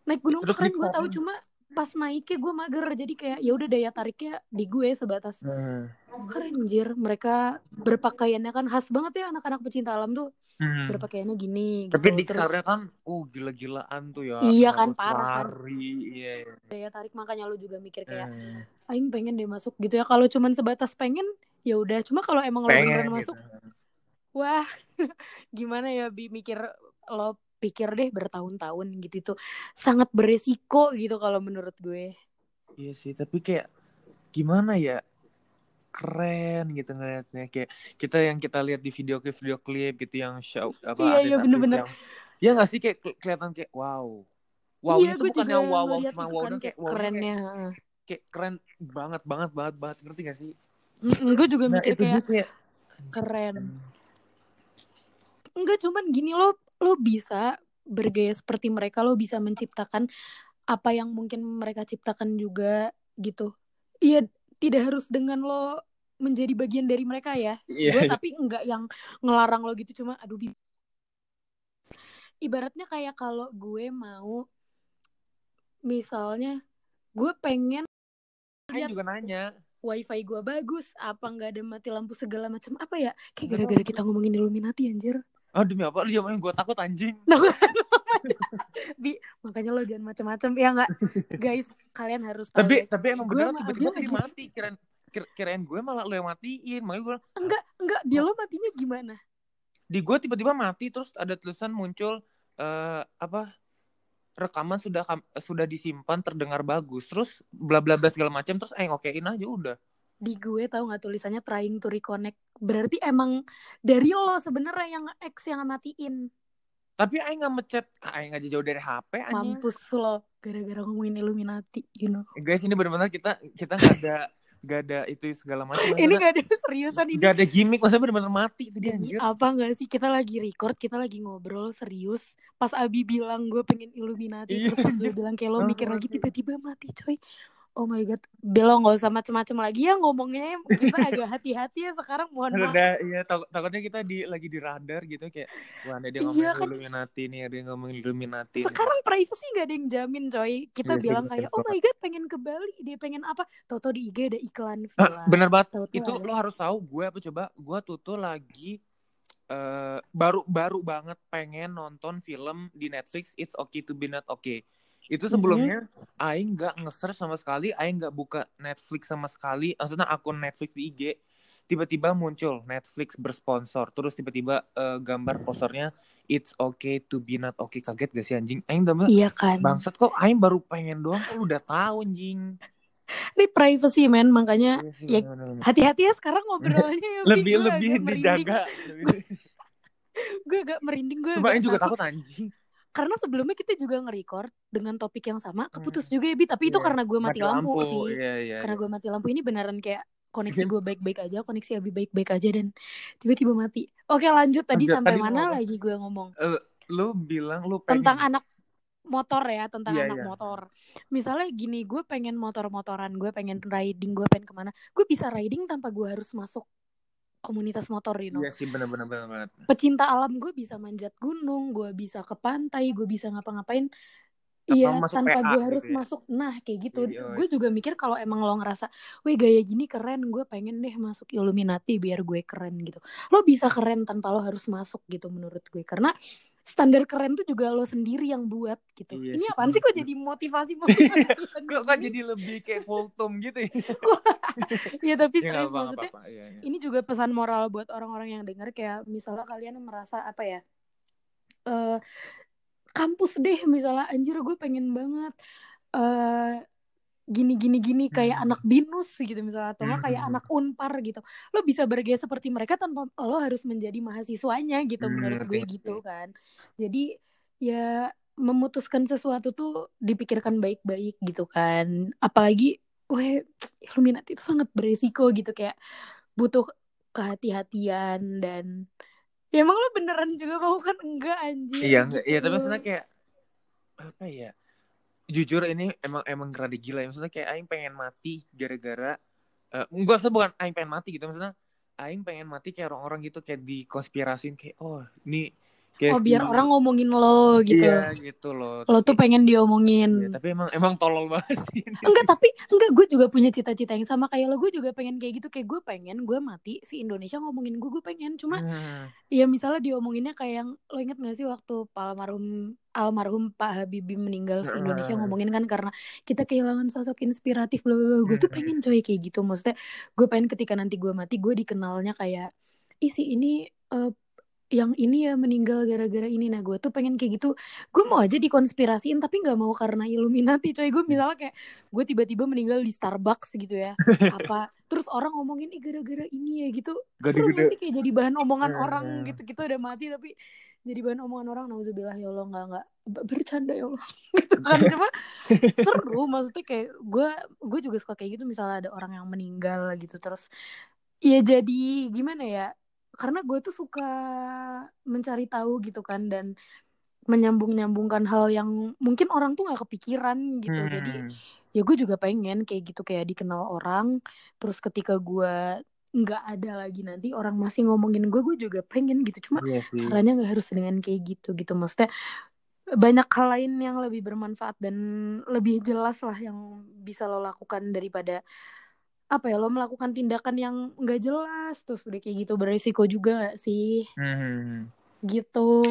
Naik gunung Terus keren gue tahu cuma pas naiknya gue mager jadi kayak ya udah daya tariknya di gue sebatas hmm. keren anjir mereka berpakaiannya kan khas banget ya anak-anak pecinta alam tuh hmm. berpakaiannya gini tapi gitu. di kan uh gila-gilaan tuh ya iya kan parah kan iya, iya. daya tarik makanya lu juga mikir kayak hmm. aing pengen deh masuk gitu ya kalau cuman sebatas pengen ya udah cuma kalau emang lo beneran gitu. masuk wah [laughs] gimana ya bi mikir lo pikir deh bertahun-tahun gitu tuh sangat beresiko gitu kalau menurut gue. Iya sih, tapi kayak gimana ya? keren gitu ngeliatnya. Kayak kita yang kita lihat di video klip video klip gitu yang show apa iya, iya, bener-bener. yang ya nggak sih? Kayak kelihatan kayak wow. Wow iya, itu bukan yang wow wow cuma wow kan, kayak wow kerennya kayak, kayak keren banget banget banget banget. Ngerti gak sih? Mm, gue juga nah, mikir kayak, kayak keren. enggak cuman gini lo lo bisa bergaya seperti mereka lo bisa menciptakan apa yang mungkin mereka ciptakan juga gitu. Iya tidak harus dengan lo menjadi bagian dari mereka ya. Yeah. gue tapi enggak yang ngelarang lo gitu cuma aduh ibaratnya kayak kalau gue mau misalnya gue pengen lihat juga nanya. Wifi gue bagus apa nggak ada mati lampu segala macam apa ya? Kayak gara-gara kita ngomongin Illuminati anjir Oh demi apa lu jangan gue takut anjing. [laughs] Bi, makanya lo jangan macam-macam ya nggak, guys. Kalian harus tahu. Tapi tapi emang beneran tiba-tiba dia mati. Kirain kirain gue malah lo yang matiin. Makanya gue enggak enggak dia lo matinya gimana? Di gue tiba-tiba mati terus ada tulisan muncul uh, apa rekaman sudah sudah disimpan terdengar bagus terus bla bla bla segala macam terus eh okein aja udah di gue tahu nggak tulisannya trying to reconnect. Berarti emang dari lo sebenarnya yang X yang matiin. Tapi Aing nggak ngechat Aing aja jauh dari HP Aing mampus lo gara-gara ngomongin Illuminati you know. Guys ini benar-benar kita kita nggak ada gak ada itu segala macam. Ini gak ada seriusan ini. gak ada gimmick maksudnya benar-benar mati itu dia anjir. apa nggak sih? Kita lagi record kita lagi ngobrol serius. Pas Abi bilang gue pengen Illuminati iya, terus gue bilang kayak lo [laughs] mikir lagi tiba-tiba mati coy oh my god. Belum nggak usah macem-macem lagi ya ngomongnya. Kita agak [laughs] hati-hati ya sekarang mohon maaf. udah iya tak takutnya kita di lagi di radar gitu kayak wah ada dia ngomongin iya, kan. Illuminati nih ada yang ngomongin Illuminati sekarang privacy gak ada yang jamin coy. Kita iya, bilang kayak oh my god pengen ke Bali dia pengen apa? Toto di IG ada iklan villa. ah, bener banget. Toto itu ada. lo harus tahu gue apa coba? Gue tuh tuh lagi uh, baru baru banget pengen nonton film di Netflix It's Okay to Be Not Okay itu mhm. sebelumnya mm-hmm. Aing nggak nge sama sekali Aing nggak buka Netflix sama sekali. Maksudnya akun Netflix di IG tiba-tiba muncul Netflix bersponsor. Terus tiba-tiba uh, gambar posternya It's okay to be not okay. Kaget gak sih anjing? Aing udah iya kan? Bangsat kok Aing baru pengen doang lu udah tahu anjing? Ini privacy men. Makanya iya ya hati-hati ya sekarang ngobrolnya ya, [laughs] lebih lebih dijaga gue agak merinding [laughs] gue Cuma juga takut anjing karena sebelumnya kita juga nge-record dengan topik yang sama keputus hmm. juga ya Bi. Tapi itu iya, karena gue mati, mati lampu, lampu. sih. Yeah, yeah, karena yeah. gue mati lampu ini beneran kayak koneksi [laughs] gue baik-baik aja koneksi Abi baik-baik aja dan tiba-tiba mati. Oke lanjut. Tadi sampai tadi mana lagi gue ngomong? Uh, lu bilang lu pengen... tentang anak motor ya tentang yeah, anak yeah. motor. Misalnya gini gue pengen motor-motoran gue pengen riding gue pengen ke mana. Gue bisa riding tanpa gue harus masuk komunitas motor you know. Iya sih benar-benar banget. Pecinta alam gue bisa manjat gunung, gue bisa ke pantai, gue bisa ngapa-ngapain. Iya, tanpa gue harus gitu ya? masuk. Nah, kayak gitu. Iya, gue juga mikir kalau emang lo ngerasa, weh gaya gini keren, gue pengen deh masuk Illuminati biar gue keren gitu. Lo bisa keren tanpa lo harus masuk gitu menurut gue. Karena standar keren tuh juga lo sendiri yang buat gitu. Iya, Ini apaan sih kok jadi motivasi [laughs] motivasi? kok kok jadi lebih kayak kultum gitu ya? [laughs] Iya tapi [laughs] ya, serius apa, maksudnya. Apa, apa. Ya, ya. Ini juga pesan moral buat orang-orang yang dengar kayak misalnya kalian merasa apa ya? Uh, kampus deh misalnya anjir gue pengen banget uh, gini gini gini kayak hmm. anak binus gitu misalnya atau hmm. kayak anak unpar gitu. Lo bisa bergaya seperti mereka tanpa lo harus menjadi mahasiswanya gitu hmm, menurut gue gitu kan. Jadi ya memutuskan sesuatu tuh dipikirkan baik-baik gitu kan. Apalagi weh Illuminati itu sangat beresiko gitu kayak butuh kehati-hatian dan ya emang lo beneran juga mau kan? Enggak anjir iya enggak iya tapi maksudnya kayak apa ya jujur ini emang emang rada gila ya. Maksudnya kayak Aing pengen mati gara-gara uh, enggak usah bukan Aing pengen mati gitu. Maksudnya Aing pengen mati kayak orang-orang gitu kayak dikonspirasin kayak oh ini Kayak oh biar orang ngomongin lo gitu. Iya gitu loh. Lo tuh pengen diomongin. Iya, tapi emang emang tolol banget sih. Enggak tapi enggak gue juga punya cita-cita yang sama kayak lo gue juga pengen kayak gitu kayak gue pengen gue mati si Indonesia ngomongin gue gue pengen cuma hmm. ya misalnya diomonginnya kayak yang lo inget gak sih waktu almarhum almarhum Pak Habibie meninggal se Indonesia hmm. ngomongin kan karena kita kehilangan sosok inspiratif bla bla gue tuh pengen coy kayak gitu maksudnya gue pengen ketika nanti gue mati gue dikenalnya kayak isi ini uh, yang ini ya meninggal gara-gara ini. Nah gue tuh pengen kayak gitu. Gue mau aja dikonspirasiin tapi nggak mau karena Illuminati coy. Gue misalnya kayak gue tiba-tiba meninggal di Starbucks gitu ya. Apa terus orang ngomongin ih gara-gara ini ya gitu. Seru gak sih kayak jadi bahan omongan uh, orang? gitu kita udah mati tapi jadi bahan omongan orang. Nauzubillah ya Allah nggak nggak. Bercanda ya Allah. [laughs] Gitu kan. [laughs] Cuma seru maksudnya kayak gue gue juga suka kayak gitu. Misalnya ada orang yang meninggal gitu terus ya jadi gimana ya karena gue tuh suka mencari tahu gitu kan dan menyambung-nyambungkan hal yang mungkin orang tuh nggak kepikiran gitu. Hmm. jadi ya gue juga pengen kayak gitu kayak dikenal orang. Terus ketika gue nggak ada lagi nanti orang masih ngomongin gue gue juga pengen gitu. Cuma iya caranya nggak harus dengan kayak gitu gitu. Maksudnya banyak hal lain yang lebih bermanfaat dan lebih jelas lah yang bisa lo lakukan daripada apa ya lo melakukan tindakan yang nggak jelas terus udah kayak gitu berisiko juga gak sih? Hmm. gitu.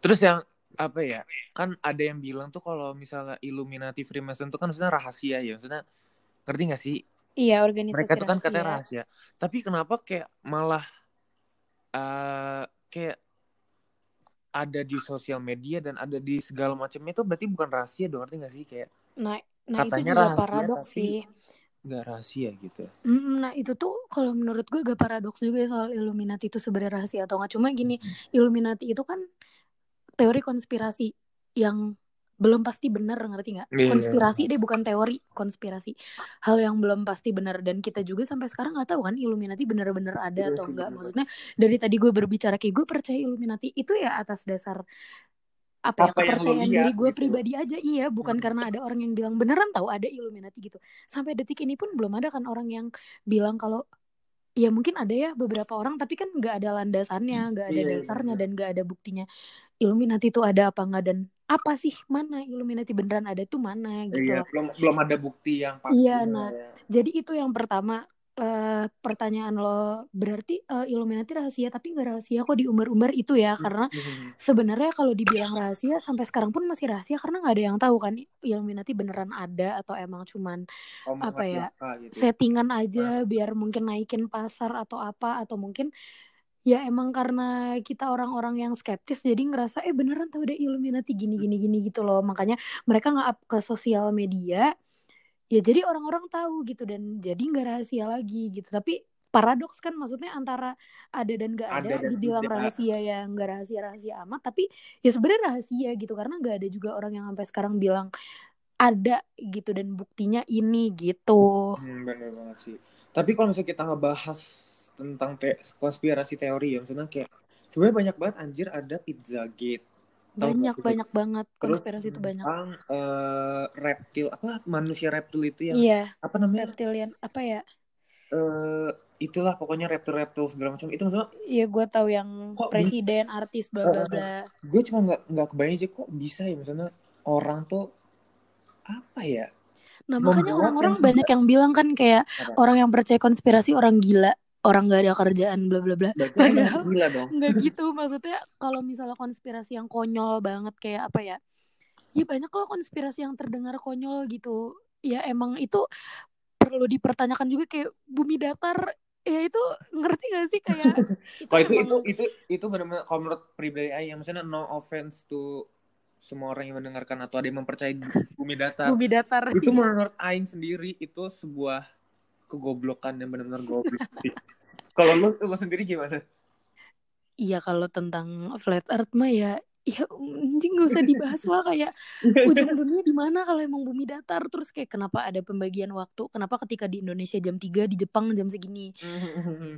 Terus yang apa ya kan ada yang bilang tuh kalau misalnya Illuminati Freemason tuh kan maksudnya rahasia ya maksudnya ngerti gak sih? Iya organisasi mereka tuh kan katanya rahasia. tapi kenapa kayak malah uh, kayak ada di sosial media dan ada di segala macamnya itu berarti bukan rahasia dong ngerti gak sih? Kayak nah nah katanya itu juga rahasia, paradoks sih nggak rahasia gitu. Nah itu tuh kalau menurut gue gak paradoks juga ya soal Illuminati itu sebenarnya rahasia atau nggak. Cuma gini, Illuminati itu kan teori konspirasi yang belum pasti benar ngerti nggak? Yeah, konspirasi yeah. deh bukan teori konspirasi. Hal yang belum pasti benar dan kita juga sampai sekarang nggak tahu kan Illuminati benar-benar ada yeah, atau enggak. Maksudnya dari tadi gue berbicara kayak gue percaya Illuminati itu ya atas dasar apa, apa ya kepercayaan diri gue gitu. pribadi aja iya bukan hmm. karena ada orang yang bilang beneran tahu ada Illuminati gitu sampai detik ini pun belum ada kan orang yang bilang kalau ya mungkin ada ya beberapa orang tapi kan nggak ada landasannya nggak ada yeah, iya, dasarnya yeah. dan nggak ada buktinya Illuminati itu ada apa nggak dan apa sih mana Illuminati beneran ada tuh mana gitu iya, belum belum ada bukti yang pasti iya nah ya. jadi itu yang pertama uh, pertanyaan lo berarti uh, Illuminati rahasia tapi nggak rahasia kok di umur-umur itu ya karena mm-hmm. sebenarnya kalau dibilang rahasia sampai sekarang pun masih rahasia karena nggak ada yang tahu kan Illuminati beneran ada atau emang cuman oh, apa ya gitu. Ya? settingan aja nah. biar mungkin naikin pasar atau apa atau mungkin ya emang karena kita orang-orang yang skeptis jadi ngerasa eh beneran tahu deh Illuminati gini gini gini gitu loh makanya mereka nggak up ke sosial media ya jadi orang-orang tahu gitu dan jadi nggak rahasia lagi gitu. Tapi paradoks kan maksudnya antara ada dan nggak ada, ada dibilang tidak. rahasia ya nggak rahasia rahasia amat tapi ya sebenarnya rahasia gitu. Karena nggak ada juga orang yang sampai sekarang bilang ada gitu dan buktinya ini gitu. Hmm, benar banget sih. Tapi kalau misalnya kita ngebahas tentang te konspirasi teori ya maksudnya kayak sebenarnya banyak banget anjir ada pizza gate banyak banyak banget. Konspirasi itu banyak. tentang uh, reptil apa manusia reptil itu yang iya, apa namanya? Reptilian apa ya? Uh, itulah pokoknya reptil-reptil segala macam. Itu maksudnya iya gue tahu yang kok presiden bisa? artis bla bla bla. Gue cuma nggak nggak kebayang aja kok bisa ya. Maksudnya orang tuh apa ya? Nah makanya orang-orang banyak yang bilang kan kayak apa? orang yang percaya konspirasi orang gila orang nggak ada kerjaan bla bla bla. Padahal [laughs] nggak gitu. Maksudnya kalau misalnya konspirasi yang konyol banget kayak apa ya ya banyak loh konspirasi yang terdengar konyol gitu. Ya emang itu perlu dipertanyakan juga kayak bumi datar. Ya itu ngerti gak sih kayak [laughs] itu oh, itu, itu itu itu benar-benar kalau menurut pribadi yang maksudnya no offense to semua orang yang mendengarkan atau ada yang mempercayai bumi datar. Bumi datar itu menurut Aing sendiri itu sebuah kegoblokan yang benar-benar goblok. [laughs] Kalau lu lu sendiri gimana? Iya kalau tentang flat earth mah ya ya anjing gak usah dibahas lah kayak ujung dunia di mana kalau emang bumi datar. Terus kayak kenapa ada pembagian waktu? Kenapa ketika di Indonesia jam 3 di Jepang jam segini?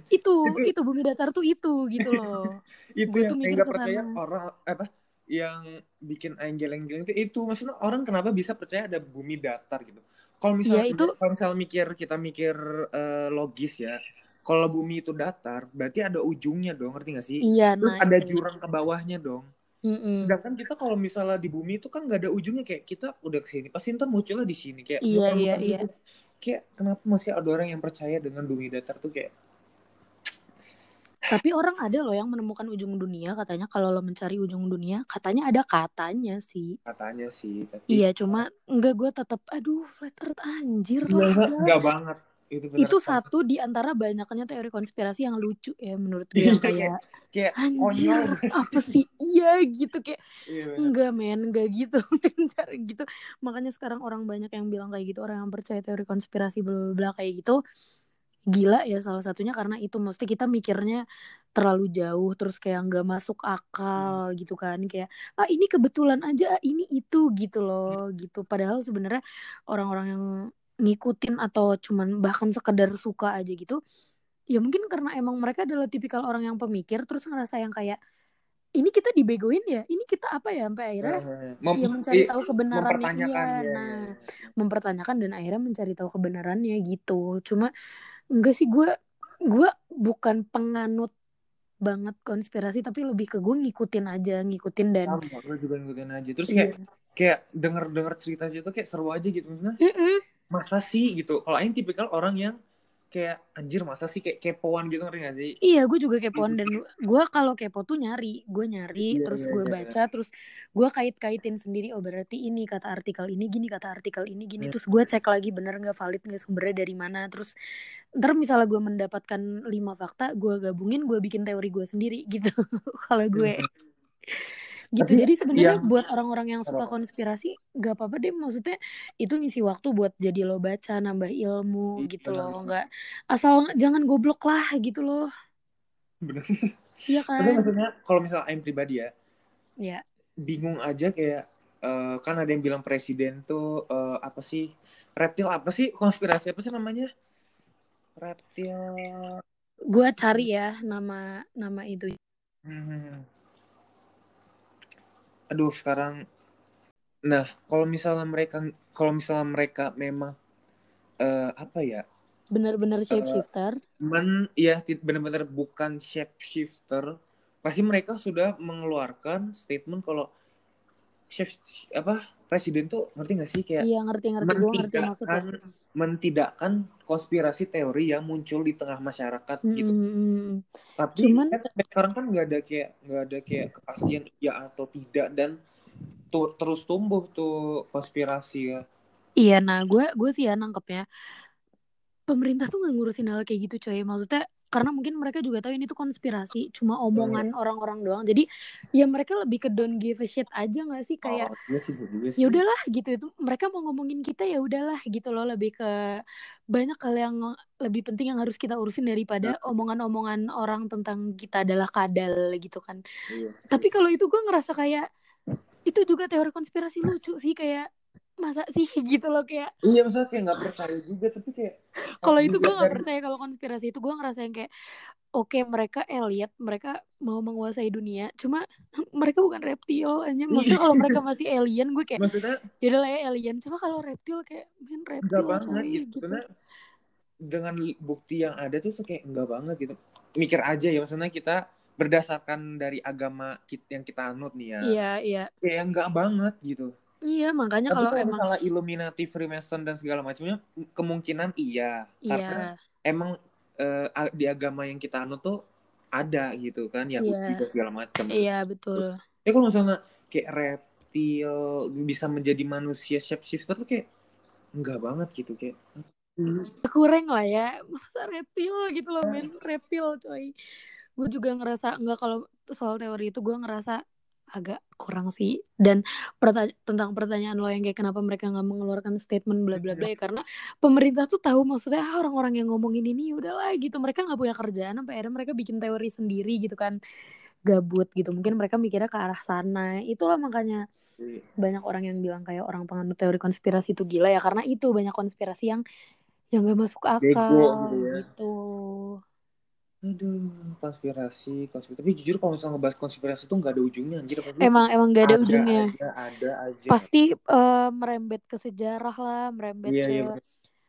Itu itu bumi datar tuh itu gitu loh. [laughs] Itu Gua yang nggak percaya orang apa yang bikin anjel-anjel itu itu maksudnya orang kenapa bisa percaya ada bumi datar gitu kalau misalnya ya, itu... kalau misalnya mikir kita mikir uh, logis ya kalau bumi itu datar berarti ada ujungnya dong ngerti gak sih iya, terus nah, ada jurang ke bawahnya dong Mm-mm. Sedangkan kita kalau misalnya di bumi itu kan nggak ada ujungnya kayak kita udah ke sini pasti ntar munculnya di sini kayak iya iya iya. Gitu. Kayak kenapa masih ada orang yang percaya dengan bumi datar tuh kayak tapi orang ada loh yang menemukan ujung dunia katanya. Kalau lo mencari ujung dunia katanya ada katanya sih. Katanya sih tapi... iya cuma enggak gue tetap aduh flat earth anjir enggak, enggak banget. itu, itu satu di antara banyaknya teori konspirasi yang lucu ya menurut gue yang kayak kayak anjir apa sih? Iya gitu kayak iya, enggak men enggak gitu [laughs] cara gitu. Makanya sekarang orang banyak yang bilang kayak gitu orang yang percaya teori konspirasi bla bla kayak gitu gila ya salah satunya karena itu. Mesti kita mikirnya terlalu jauh terus kayak nggak masuk akal hmm. gitu kan. Kayak ah ini kebetulan aja ini itu gitu loh gitu. Padahal sebenarnya orang-orang yang ngikutin atau cuman bahkan sekedar suka aja gitu ya mungkin karena emang mereka adalah tipikal orang yang pemikir terus ngerasa yang kayak ini kita dibegoin ya? Ini kita apa ya? Sampai akhirnya mem- ya mencari tahu kebenarannya iya. ya, nah ya. mempertanyakan dan akhirnya mencari tahu kebenarannya gitu. Cuma enggak sih gue gue bukan penganut banget konspirasi tapi lebih ke gue ngikutin aja ngikutin dan sama gue juga ngikutin aja. Terus kayak iya. kayak denger denger cerita itu kayak seru aja gitu. Maksudnya mm -mm masa sih gitu? Kalau Aing tipikal orang yang kayak anjir masa sih kayak kepoan gitu ngerti gak sih? Iya, gue juga kepoan dan gue kalau kepo tuh nyari, gue nyari, yeah, terus yeah, gue yeah. baca, terus gue kait-kaitin sendiri. Oh berarti ini kata artikel ini gini, kata artikel ini gini, yeah. terus gue cek lagi bener nggak valid nggak sumbernya dari mana. Terus ntar misalnya gue mendapatkan lima fakta, gue gabungin, gue bikin teori gue sendiri [laughs] gitu. kalau gue gitu. Tapi, jadi sebenarnya yang... buat orang-orang yang suka konspirasi gak apa-apa deh. Maksudnya itu ngisi waktu buat jadi lo baca nambah ilmu iya, gitu loh. nggak asal jangan goblok lah gitu loh. Bener iya kan? Tapi maksudnya kalau misalnya Aim pribadi ya ya bingung aja kayak uh, kan ada yang bilang presiden tuh uh, apa sih reptil apa sih? Konspirasi apa sih namanya? Reptil. Gue cari ya nama nama itu. Hmm aduh sekarang nah kalau misalnya mereka kalau misalnya mereka memang uh, apa ya? Benar-benar shape shifter uh, men ya benar-benar bukan shape shifter pasti mereka sudah mengeluarkan statement kalau shape apa presiden tuh ngerti gak sih kayak iya ngerti ngerti gue ngerti maksudnya mentidakkan konspirasi teori yang muncul di tengah masyarakat mm -hmm. gitu. Tapi Cuman, kan sampai sekarang kan nggak ada kayak nggak ada kayak kepastian ya atau tidak dan tuh terus tumbuh tuh konspirasi ya. Iya, nah gue gue sih ya nangkepnya pemerintah tuh nggak ngurusin hal kayak gitu coy. Maksudnya karena mungkin mereka juga tahu ini tuh konspirasi cuma omongan orang-orang hmm. doang. Jadi ya mereka lebih ke don't give a shit aja nggak sih? Kayak oh, iya iya ya udahlah gitu. Itu mereka mau ngomongin kita ya udahlah gitu loh. Lebih ke banyak hal yang lebih penting yang harus kita urusin daripada omongan-omongan orang tentang kita adalah kadal gitu kan. Iya. tapi kalau itu gue ngerasa kayak itu juga teori konspirasi lucu sih kayak masa sih? [laughs] Gitu loh kayak iya masa kayak nggak percaya juga tapi kayak kalau itu gue nggak percaya kalau konspirasi itu gue ngerasa yang kayak oke okay, mereka elite mereka mau menguasai dunia cuma [laughs] mereka bukan reptil hanya maksudnya kalau mereka masih alien gue kayak maksudnya ya lah ya alien. Cuma kalau reptil kayak main reptil banget gitu, gitu. dengan bukti yang ada tuh kayak enggak banget gitu. Mikir aja ya maksudnya kita berdasarkan dari agama yang kita anut nih ya. Iya iya. Kayak enggak banget gitu Iya, makanya kalau emang misalnya Illuminati, Freemason dan segala macamnya kemungkinan iya, iya. karena emang uh, di agama yang kita anut tuh ada gitu kan, ya iya. segala macam. Iya, betul. Ya kalau misalnya kayak reptil bisa menjadi manusia shapeshifter tuh kayak enggak banget gitu kayak kurang lah ya masa reptil gitu loh men reptil coy gue juga ngerasa enggak kalau soal teori itu gue ngerasa agak kurang sih. Dan pertanya tentang pertanyaan lo yang kayak kenapa mereka nggak mengeluarkan statement bla bla bla ya karena pemerintah tuh tahu maksudnya ah, orang-orang yang ngomongin ini ya udahlah gitu. Mereka nggak punya kerjaan sampai akhirnya mereka bikin teori sendiri gitu kan. Gabut gitu. Mungkin mereka mikirnya ke arah sana. Itulah makanya iya. banyak orang yang bilang kayak orang penganut teori konspirasi itu gila ya. Karena itu banyak konspirasi yang yang gak masuk akal Bego, gitu, ya. gitu. Aduh, konspirasi, konspirasi. Tapi jujur kalau misalnya ngebahas konspirasi tuh nggak ada ujungnya, anjir. Emang emang gak ada, ada ujungnya. Ada, ada aja. Pasti uh, merembet ke sejarah lah, merembet iya, ke iya,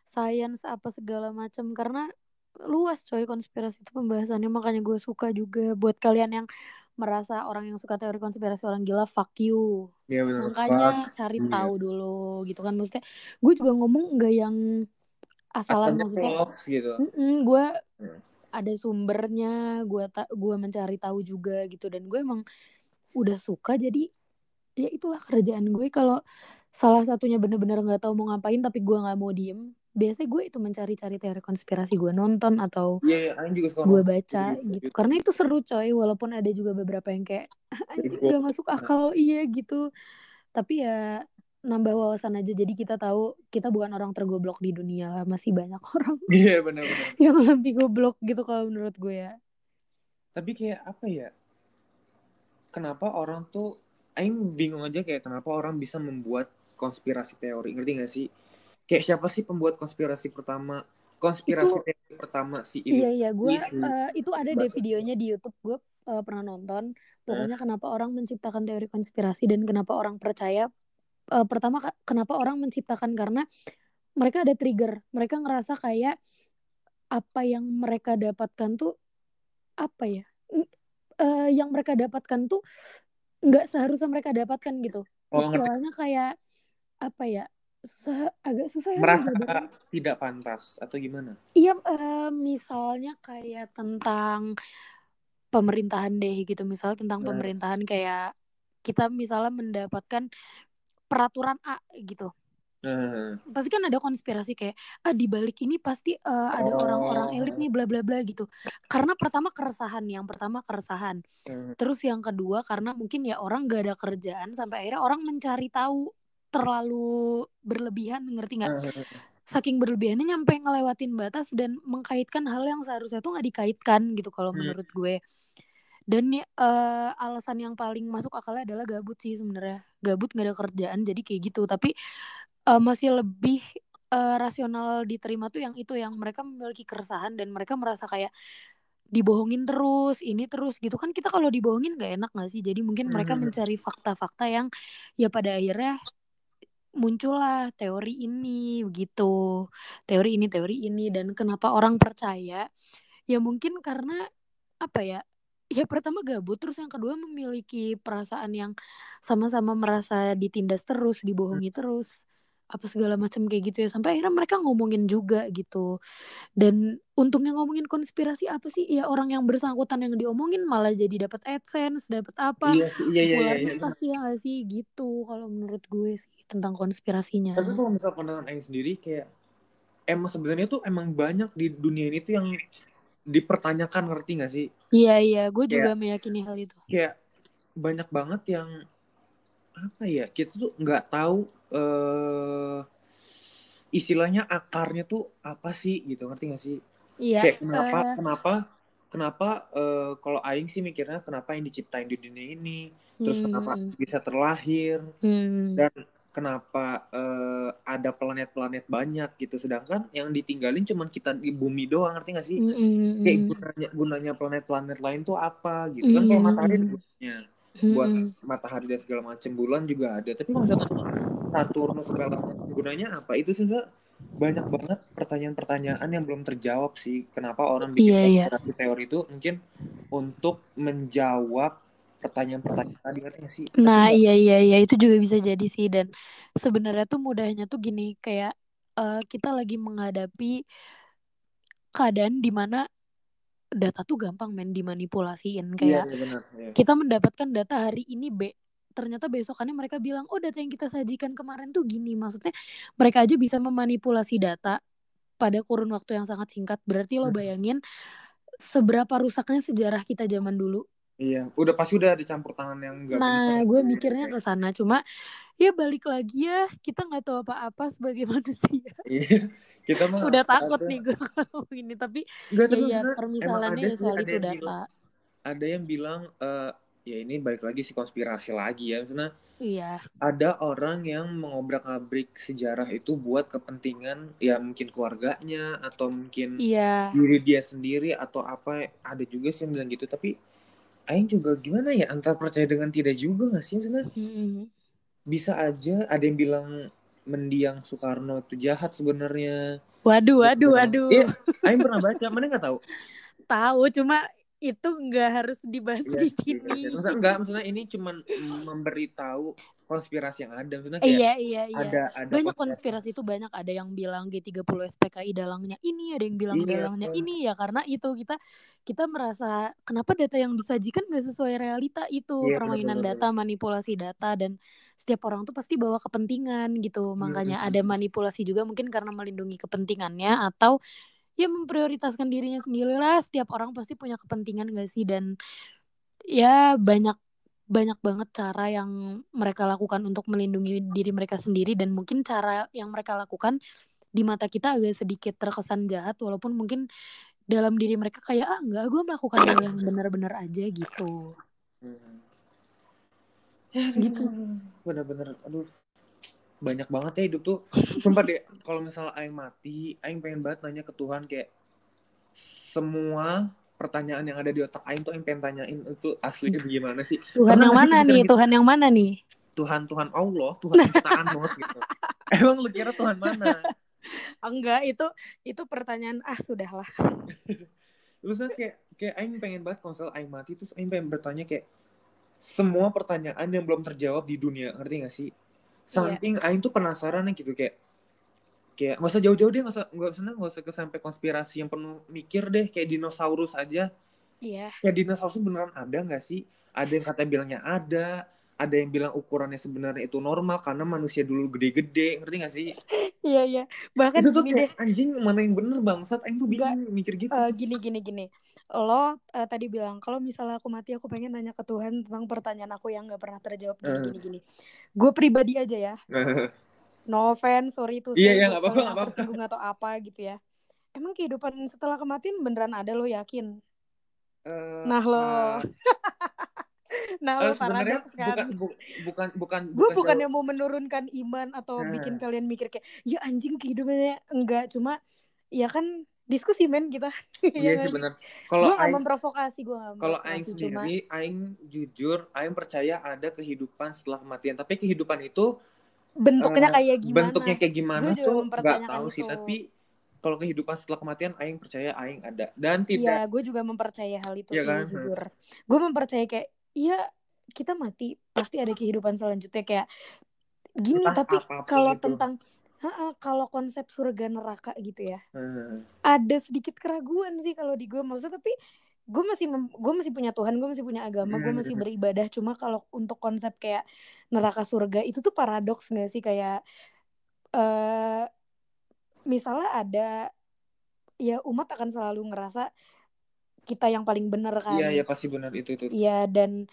sains apa segala macam karena luas coy konspirasi itu pembahasannya makanya gue suka juga buat kalian yang merasa orang yang suka teori konspirasi orang gila fuck you ya, bener. makanya Pas. cari iya. tahu dulu gitu kan maksudnya gue juga ngomong nggak yang asalan maksudnya gitu. gue hmm ada sumbernya gue tak gue mencari tahu juga gitu. Dan gue emang udah suka jadi ya itulah kerjaan gue. Kalau salah satunya bener-bener nggak tahu mau ngapain tapi gue nggak mau diem biasanya gue itu mencari-cari teori konspirasi gue nonton atau yeah, yeah, juga gue baca gitu. gitu karena itu seru coy. Walaupun ada juga beberapa yang kayak anjing gak masuk akal. Iya gitu. Tapi ya nambah wawasan aja. Jadi kita tahu kita bukan orang tergoblok di dunia lah masih banyak [laughs] orang iya yeah, benar-benar yang lebih goblok gitu kalau menurut gue ya. Tapi kayak apa ya? Kenapa orang tuh Aing bingung aja kayak kenapa orang bisa membuat konspirasi teori ngerti gak sih? Kayak siapa sih pembuat konspirasi pertama? Konspirasi itu, teori pertama sih iya iya gue uh, itu ada deh videonya di YouTube gue uh, pernah nonton. Pokoknya kenapa orang menciptakan teori konspirasi dan kenapa orang percaya uh, pertama kenapa orang menciptakan? Karena mereka ada trigger. Mereka ngerasa kayak apa yang mereka dapatkan tuh apa ya? Uh, yang mereka dapatkan tuh nggak seharusnya mereka dapatkan gitu. Oh, istilahnya kayak apa ya? Susah agak susah ya merasa ya, tidak pantas atau gimana? Iya uh, misalnya kayak tentang pemerintahan deh gitu. Misal tentang nah. pemerintahan kayak kita misalnya mendapatkan peraturan A gitu. Hmm. Pasti kan ada konspirasi kayak ah di balik ini pasti uh, ada orang-orang oh. elit nih bla bla bla gitu. Karena pertama keresahan, yang pertama keresahan. Hmm. Terus yang kedua karena mungkin ya orang gak ada kerjaan sampai akhirnya orang mencari tahu terlalu berlebihan, ngerti nggak? Hmm. Saking berlebihannya nyampe ngelewatin batas dan mengkaitkan hal yang seharusnya tuh nggak dikaitkan gitu kalau hmm. menurut gue dan uh, alasan yang paling masuk akalnya adalah gabut sih sebenarnya. Gabut gak ada kerjaan jadi kayak gitu. Tapi uh, masih lebih uh, rasional diterima tuh yang itu yang mereka memiliki keresahan dan mereka merasa kayak dibohongin terus ini terus gitu. Kan kita kalau dibohongin gak enak gak sih? Jadi mungkin mereka hmm. mencari fakta-fakta yang ya pada akhirnya muncullah teori ini begitu. Teori ini teori ini. Dan kenapa orang percaya? Ya mungkin karena apa ya ya pertama gabut terus yang kedua memiliki perasaan yang sama-sama merasa ditindas terus dibohongi terus apa segala macam kayak gitu ya. Sampai akhirnya mereka ngomongin juga gitu. Dan untungnya ngomongin konspirasi apa sih? Ya orang yang bersangkutan yang diomongin malah jadi dapat adsense dapat apa? Iya, iya, iya, iya, iya, iya. ya sih? Gitu kalau menurut gue sih tentang konspirasinya. Tapi kalau misal pandangan Aing sendiri kayak emang sebenarnya tuh emang banyak di dunia ini tuh yang dipertanyakan ngerti gak sih? Iya iya, gue juga meyakini hal itu. Kayak banyak banget yang apa ya kita tuh nggak tahu uh, istilahnya akarnya tuh apa sih gitu ngerti gak sih? Iya. Kayak kenapa uh... kenapa kenapa uh, kalau Aing sih mikirnya kenapa yang diciptain di dunia ini terus hmm. kenapa bisa terlahir hmm. dan kenapa uh, ada planet-planet banyak gitu. Sedangkan yang ditinggalin cuman kita di bumi doang ngerti gak sih? Mm -hmm. kayak gunanya gunanya planet-planet lain tuh apa gitu. Mm -hmm. kan kayak matahari gunanya. Buat matahari dan segala macam bulan juga ada. Tapi kalau misalkan Saturnus segala macam gunanya apa? Itu sih banyak banget pertanyaan-pertanyaan yang belum terjawab sih. Kenapa orang bikin yeah, yeah. teori itu mungkin untuk menjawab pertanyaan-pertanyaan tadi ngerti gak sih? Nah iya iya iya itu juga bisa jadi sih dan sebenarnya tuh mudahnya tuh gini kayak uh, kita lagi menghadapi keadaan di mana data tuh gampang main dimanipulasiin iya, kayak iya, benar, iya. kita mendapatkan data hari ini B ternyata besokannya mereka bilang oh data yang kita sajikan kemarin tuh gini maksudnya mereka aja bisa memanipulasi data pada kurun waktu yang sangat singkat berarti lo hmm. bayangin seberapa rusaknya sejarah kita zaman dulu Iya, udah pasti udah dicampur tangan yang enggak Nah, gue mikirnya ke sana cuma ya balik lagi ya kita nggak tahu apa-apa sebagai [laughs] manusia. Iya, kita mah udah takut nih gue [laughs] kalau ini tapi Gak, ya, ya permisalannya ya soal itu data. ada yang bilang uh, ya ini balik lagi si konspirasi lagi ya maksudnya Iya. Ada orang yang mengobrak-abrik sejarah itu buat kepentingan ya mungkin keluarganya atau mungkin iya. diri dia sendiri atau apa ada juga sih yang bilang gitu tapi Aing juga gimana ya antar percaya dengan tidak juga gak sih maksudnya mm-hmm. bisa aja ada yang bilang mendiang Soekarno itu jahat sebenarnya. Waduh waduh waduh. Iya Aing pernah baca mana nggak tahu? Tahu cuma itu nggak harus dibahas ya, di sini. Ya, maksudnya enggak, maksudnya ini cuma memberitahu konspirasi yang ada. Maksudnya kayak iya, iya, iya. Ada, ada banyak konspirasi itu banyak. Ada yang bilang G30 SPKI dalangnya ini, ada yang bilang iya, dalangnya iya. ini ya karena itu kita kita merasa kenapa data yang disajikan nggak sesuai realita itu iya, permainan betul, data, manipulasi data dan setiap orang tuh pasti bawa kepentingan gitu. Makanya ada manipulasi juga mungkin karena melindungi kepentingannya atau ya memprioritaskan dirinya sendiri lah setiap orang pasti punya kepentingan gak sih dan ya banyak banyak banget cara yang mereka lakukan untuk melindungi diri mereka sendiri dan mungkin cara yang mereka lakukan di mata kita agak sedikit terkesan jahat walaupun mungkin dalam diri mereka kayak ah enggak gue melakukan hal yang benar-benar aja gitu. Hmm. ya gitu. benar-benar aduh banyak banget ya hidup tuh. Sempat deh kalau misalnya aing mati aing pengen banget nanya ke Tuhan kayak semua pertanyaan yang ada di otak aing tuh aing pengen tanyain itu asli gimana sih? Tuhan Pernah yang mana nih? gitu? Tuhan yang mana nih? Tuhan Tuhan Allah Tuhan ciptaan gitu. [laughs] Emang lu kira Tuhan mana? Enggak itu itu pertanyaan ah sudahlah. [laughs] Terus kayak kayak aing pengen banget kalau aing mati terus aing pengen bertanya kayak semua pertanyaan yang belum terjawab di dunia ngerti gak sih? Samping yeah. Aing tuh penasaran gitu kayak kayak nggak usah jauh-jauh deh nggak usah nggak usah nggak usah ke sampai konspirasi yang penuh mikir deh kayak dinosaurus aja. Iya. Yeah. kayak dinosaurus beneran ada nggak sih? Ada yang kata bilangnya ada ada yang bilang ukurannya sebenarnya itu normal karena manusia dulu gede-gede ngerti gak sih? [laughs] Iya iya. Bahkan itu tuh kayak deh. anjing mana yang bener bangsat. Aing tuh bingung mikir gitu. uh, gini gini gini. Lo uh, tadi bilang kalau misalnya aku mati aku pengen nanya ke Tuhan tentang pertanyaan aku yang nggak pernah terjawab. Gini uh. gini gini. Gue pribadi aja ya no offense sorry tuh iya iya nggak apa-apa apa tersinggung atau apa gitu ya. Emang kehidupan setelah kematian beneran ada lo yakin? Uh, nah lo. uh, [laughs] nah lo uh, paradoks kan. bukan bukan bukan gue bukan yang mau menurunkan iman atau uh. bikin kalian mikir kayak ya anjing kehidupannya enggak. Cuma ya kan diskusi men kita. [laughs] Iya sih benar kalau gue gak memprovokasi gue kalau aing sendiri cuma... aing jujur aing percaya ada kehidupan setelah kematian. Tapi kehidupan itu bentuknya uh, kayak gimana bentuknya kayak gimana tuh nggak tahu itu. sih tapi kalau kehidupan setelah kematian aing percaya aing ada dan tidak iya gue juga mempercaya hal itu ya sih kan? jujur gue mempercaya kayak iya kita mati pasti ada kehidupan selanjutnya kayak gini Entah tapi kalau tentang kalau konsep surga neraka gitu ya, hmm. ada sedikit keraguan sih kalau di gue maksudnya tapi gue masih gue masih punya Tuhan, gue masih punya agama, gue masih hmm. beribadah. Cuma kalau untuk konsep kayak neraka surga itu tuh paradoks gak sih kayak uh, misalnya ada ya umat akan selalu ngerasa kita yang paling benar kan? Iya, iya pasti benar itu itu. Iya dan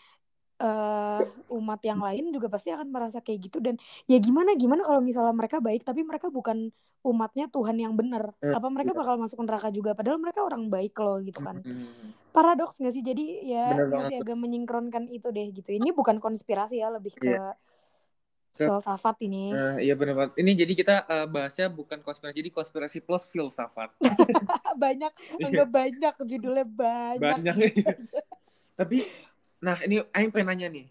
uh, umat yang lain juga pasti akan merasa kayak gitu. Dan ya gimana gimana kalau misalnya mereka baik tapi mereka bukan umatnya Tuhan yang benar. Eh, apa mereka iya. bakal masuk neraka juga? Padahal mereka orang baik loh gitu kan. Paradoks nggak sih? Jadi ya bener masih agak menyingkronkan itu deh gitu. Ini bukan konspirasi ya lebih ke yeah. filsafat ini. Uh, iya benar banget. Ini jadi kita uh, bahasnya bukan konspirasi jadi konspirasi plus filsafat. [laughs] Banyak enggak banyak judulnya banyak banyak. tapi Nah, ini Aing pengen nanya nih.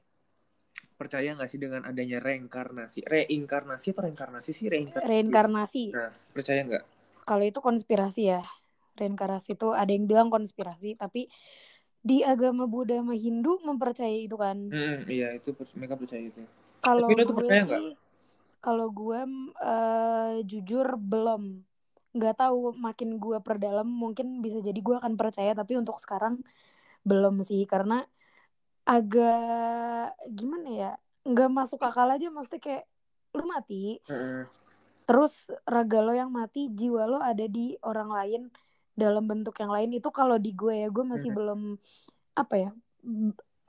Percaya nggak sih dengan adanya reinkarnasi? Reinkarnasi atau reinkarnasi sih? Reinkarnasi. Reinkarnasi. Nah, percaya nggak? Kalau itu konspirasi ya. Reinkarnasi itu ada yang bilang konspirasi, tapi di agama Buddha sama Hindu mempercayai itu kan. Hmm, iya, itu mereka percaya itu. Kalau gue percaya sih, kalau gue uh, jujur belum nggak tahu makin gue perdalam mungkin bisa jadi gue akan percaya tapi untuk sekarang belum sih karena agak gimana ya nggak masuk akal aja maksudnya kayak lu mati uh terus raga lo yang mati jiwa lo ada di orang lain dalam bentuk yang lain. Itu kalau di gue ya gue masih uh belum apa ya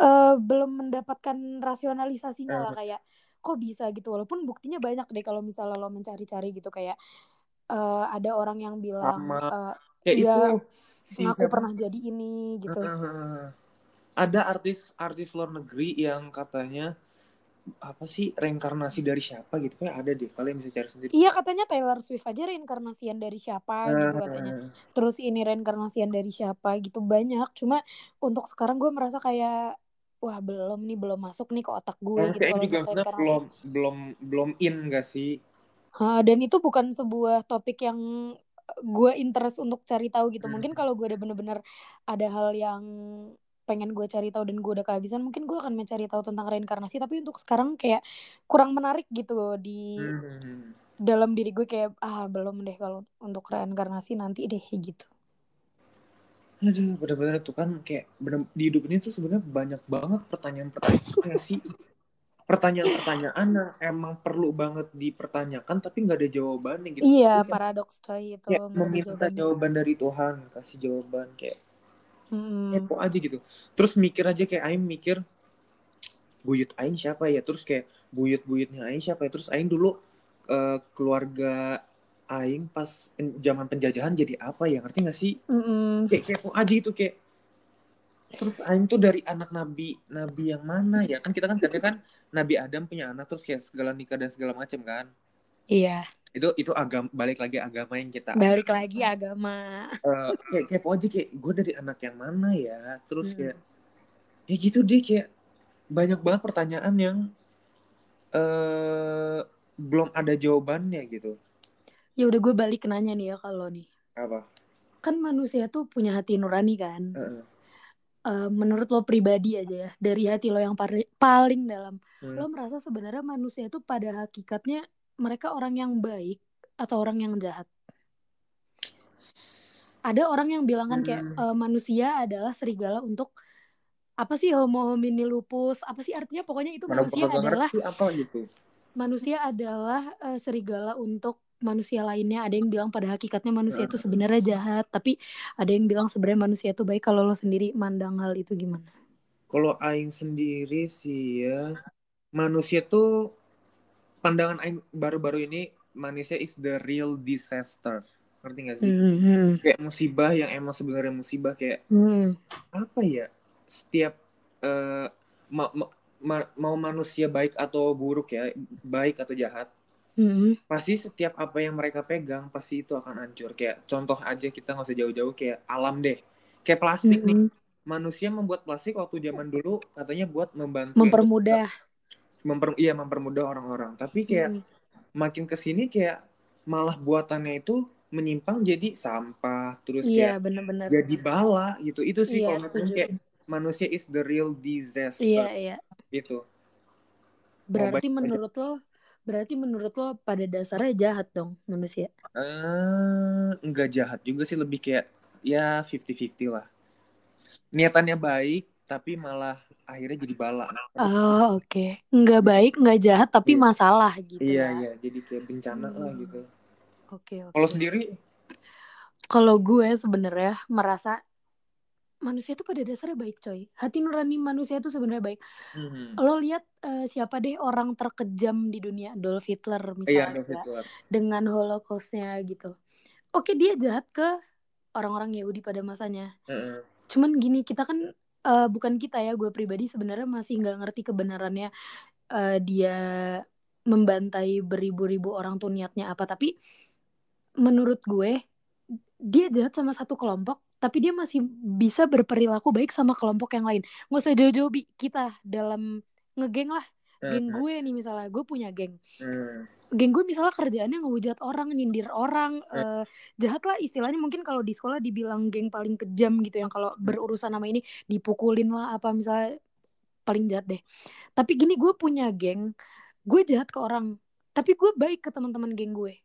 uh, belum mendapatkan rasionalisasinya uh lah kayak kok bisa gitu. Walaupun buktinya banyak deh kalau misalnya lo mencari-cari gitu kayak uh, ada orang yang bilang uh, kayak ya, itu si aku pernah jadi ini gitu. Uh ada artis artis luar negeri yang katanya apa sih reinkarnasi dari siapa gitu kayak ada deh kalian bisa cari sendiri. Iya katanya Taylor Swift aja reinkarnasian dari siapa gitu ah. katanya. Terus ini reinkarnasian dari siapa gitu banyak. Cuma untuk sekarang gue merasa kayak wah belum nih belum masuk nih ke otak gue nah, gitu juga belum belum belum in gak sih? Ha, dan itu bukan sebuah topik yang gue interest untuk cari tahu gitu. Hmm. mungkin kalau gue udah bener-bener ada hal yang pengen gue cari tahu dan gue udah kehabisan mungkin gue akan mencari tahu tentang reinkarnasi tapi untuk sekarang kayak kurang menarik gitu di hmm. dalam diri gue kayak ah belum deh kalau untuk reinkarnasi nanti deh gitu aduh bener-bener tuh kan kayak bener, di hidup ini tuh sebenarnya banyak banget pertanyaan-pertanyaan sih pertanyaan-pertanyaan yang emang perlu banget dipertanyakan tapi nggak ada jawabannya gitu. Iya, paradoks coy itu. Kayak meminta jawaban. jawaban dari Tuhan, kasih jawaban kayak hmm. kepo aja gitu. Terus mikir aja kayak Aing mikir buyut Aing siapa ya? Terus kayak buyut-buyutnya Aing siapa ya? Terus Aing dulu uh, keluarga Aing pas zaman penjajahan jadi apa ya? Ngerti gak sih? Mm kayak kepo aja itu kayak terus Aing tuh dari anak nabi nabi yang mana ya? Kan kita kan katanya kan Nabi Adam punya anak terus kayak segala nikah dan segala macam kan? Iya itu itu agama balik lagi agama yang kita balik lagi agama. Uh, kayak kayak aja kayak gue dari anak yang mana ya? Terus hmm. kayak ya gitu deh kayak banyak banget pertanyaan yang uh, belum ada jawabannya gitu. Ya udah gue balik nanya nih ya kalau nih. Apa? Kan manusia tuh punya hati nurani kan? Uh -uh. Uh, menurut lo pribadi aja ya dari hati lo yang paling dalam. Hmm. lo merasa sebenarnya manusia itu pada hakikatnya mereka orang yang baik atau orang yang jahat? Ada orang yang bilang kan kayak hmm. uh, manusia adalah serigala untuk apa sih homo homini lupus? Apa sih artinya? Pokoknya itu Mana manusia adalah apa gitu. Manusia adalah uh, serigala untuk manusia lainnya. Ada yang bilang pada hakikatnya manusia itu sebenarnya jahat, tapi ada yang bilang sebenarnya manusia itu baik. Kalau lo sendiri mandang hal itu gimana? Kalau aing sendiri sih ya, manusia tuh pandangan Aing baru-baru ini manusia is the real disaster ngerti gak sih mm-hmm. kayak musibah yang emang sebenarnya musibah kayak mm. apa ya setiap uh, ma ma mau manusia baik atau buruk ya baik atau jahat mm-hmm. pasti setiap apa yang mereka pegang pasti itu akan hancur kayak contoh aja kita nggak usah jauh-jauh kayak alam deh kayak plastik mm-hmm. nih manusia membuat plastik waktu zaman dulu katanya buat membantu mempermudah memper iya mempermudah orang-orang. Tapi kayak hmm. makin ke sini kayak malah buatannya itu menyimpang jadi sampah terus iya, kayak bener-bener. jadi bala gitu. Itu sih iya, kalau menurut kayak manusia is the real disaster iya iya. itu berarti menurut lo berarti menurut lo pada dasarnya jahat dong manusia? Eh uh, enggak jahat juga sih lebih kayak ya 50-50 lah. Niatannya baik tapi malah akhirnya jadi bala. Oh oke, okay. nggak baik, nggak jahat, tapi yeah. masalah gitu. Iya ya. iya, jadi kayak bencana hmm. lah gitu. Oke okay, oke. Okay. Kalau sendiri? Kalau gue sebenarnya merasa manusia itu pada dasarnya baik coy. Hati nurani manusia itu sebenarnya baik. Hmm. Lo lihat uh, siapa deh orang terkejam di dunia, Adolf Hitler misalnya, iya, Hitler. dengan Holocaustnya gitu. Oke dia jahat ke orang-orang Yahudi pada masanya. Hmm. Cuman gini kita kan uh, bukan kita ya gue pribadi sebenarnya masih nggak ngerti kebenarannya uh, dia membantai beribu-ribu orang tuh niatnya apa. Tapi menurut gue dia jahat sama satu kelompok tapi dia masih bisa berperilaku baik sama kelompok yang lain. Nggak usah jauh-jauh kita dalam ngegeng lah. Geng gue nih misalnya gue punya geng. Hmm geng gue misalnya kerjaannya ngehujat orang nyindir orang uh, jahat lah istilahnya. Mungkin kalau di sekolah dibilang geng paling kejam gitu yang kalau berurusan sama ini dipukulin lah apa misalnya paling jahat deh. Tapi gini gue punya geng gue jahat ke orang tapi gue baik ke teman-teman geng gue.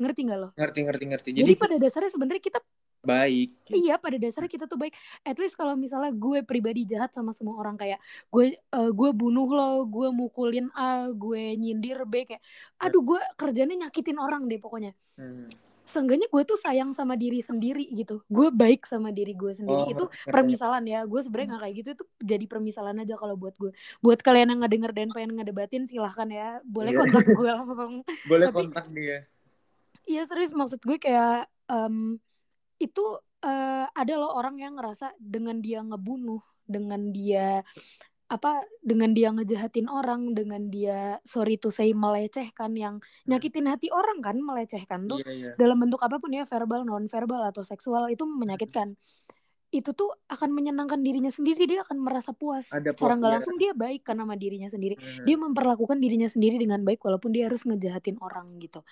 Ngerti nggak lo? Ngerti ngerti ngerti. Jadi, jadi pada dasarnya sebenarnya kita baik. Iya pada dasarnya kita tuh baik. At least kalau misalnya gue pribadi jahat sama semua orang kayak gue uh, gue bunuh lo gue mukulin A gue nyindir B kayak aduh gue kerjanya nyakitin orang deh pokoknya. Hmm. seenggaknya gue tuh sayang sama diri sendiri gitu. Gue baik sama diri gue sendiri. Oh, itu [laughs] permisalan ya. Gue sebenarnya nggak kayak gitu. Itu jadi permisalan aja kalau buat gue. Buat kalian yang ngedenger dan pengen ngedebatin silahkan ya. Boleh yeah. kontak gue langsung. [laughs] Boleh Tapi, kontak dia. Iya serius. Maksud gue kayak um, itu uh, ada loh orang yang ngerasa dengan dia ngebunuh dengan dia apa dengan dia ngejahatin orang dengan dia sorry to say melecehkan yang hmm. nyakitin hati orang kan melecehkan tuh. Yeah, yeah. dalam bentuk apa pun ya verbal non verbal atau seksual itu menyakitkan. Itu tuh akan menyenangkan dirinya sendiri dia akan merasa puas. Ada secara nggak langsung dia baik karena sama dirinya sendiri. Hmm. dia memperlakukan dirinya sendiri dengan baik walaupun dia harus ngejahatin orang gitu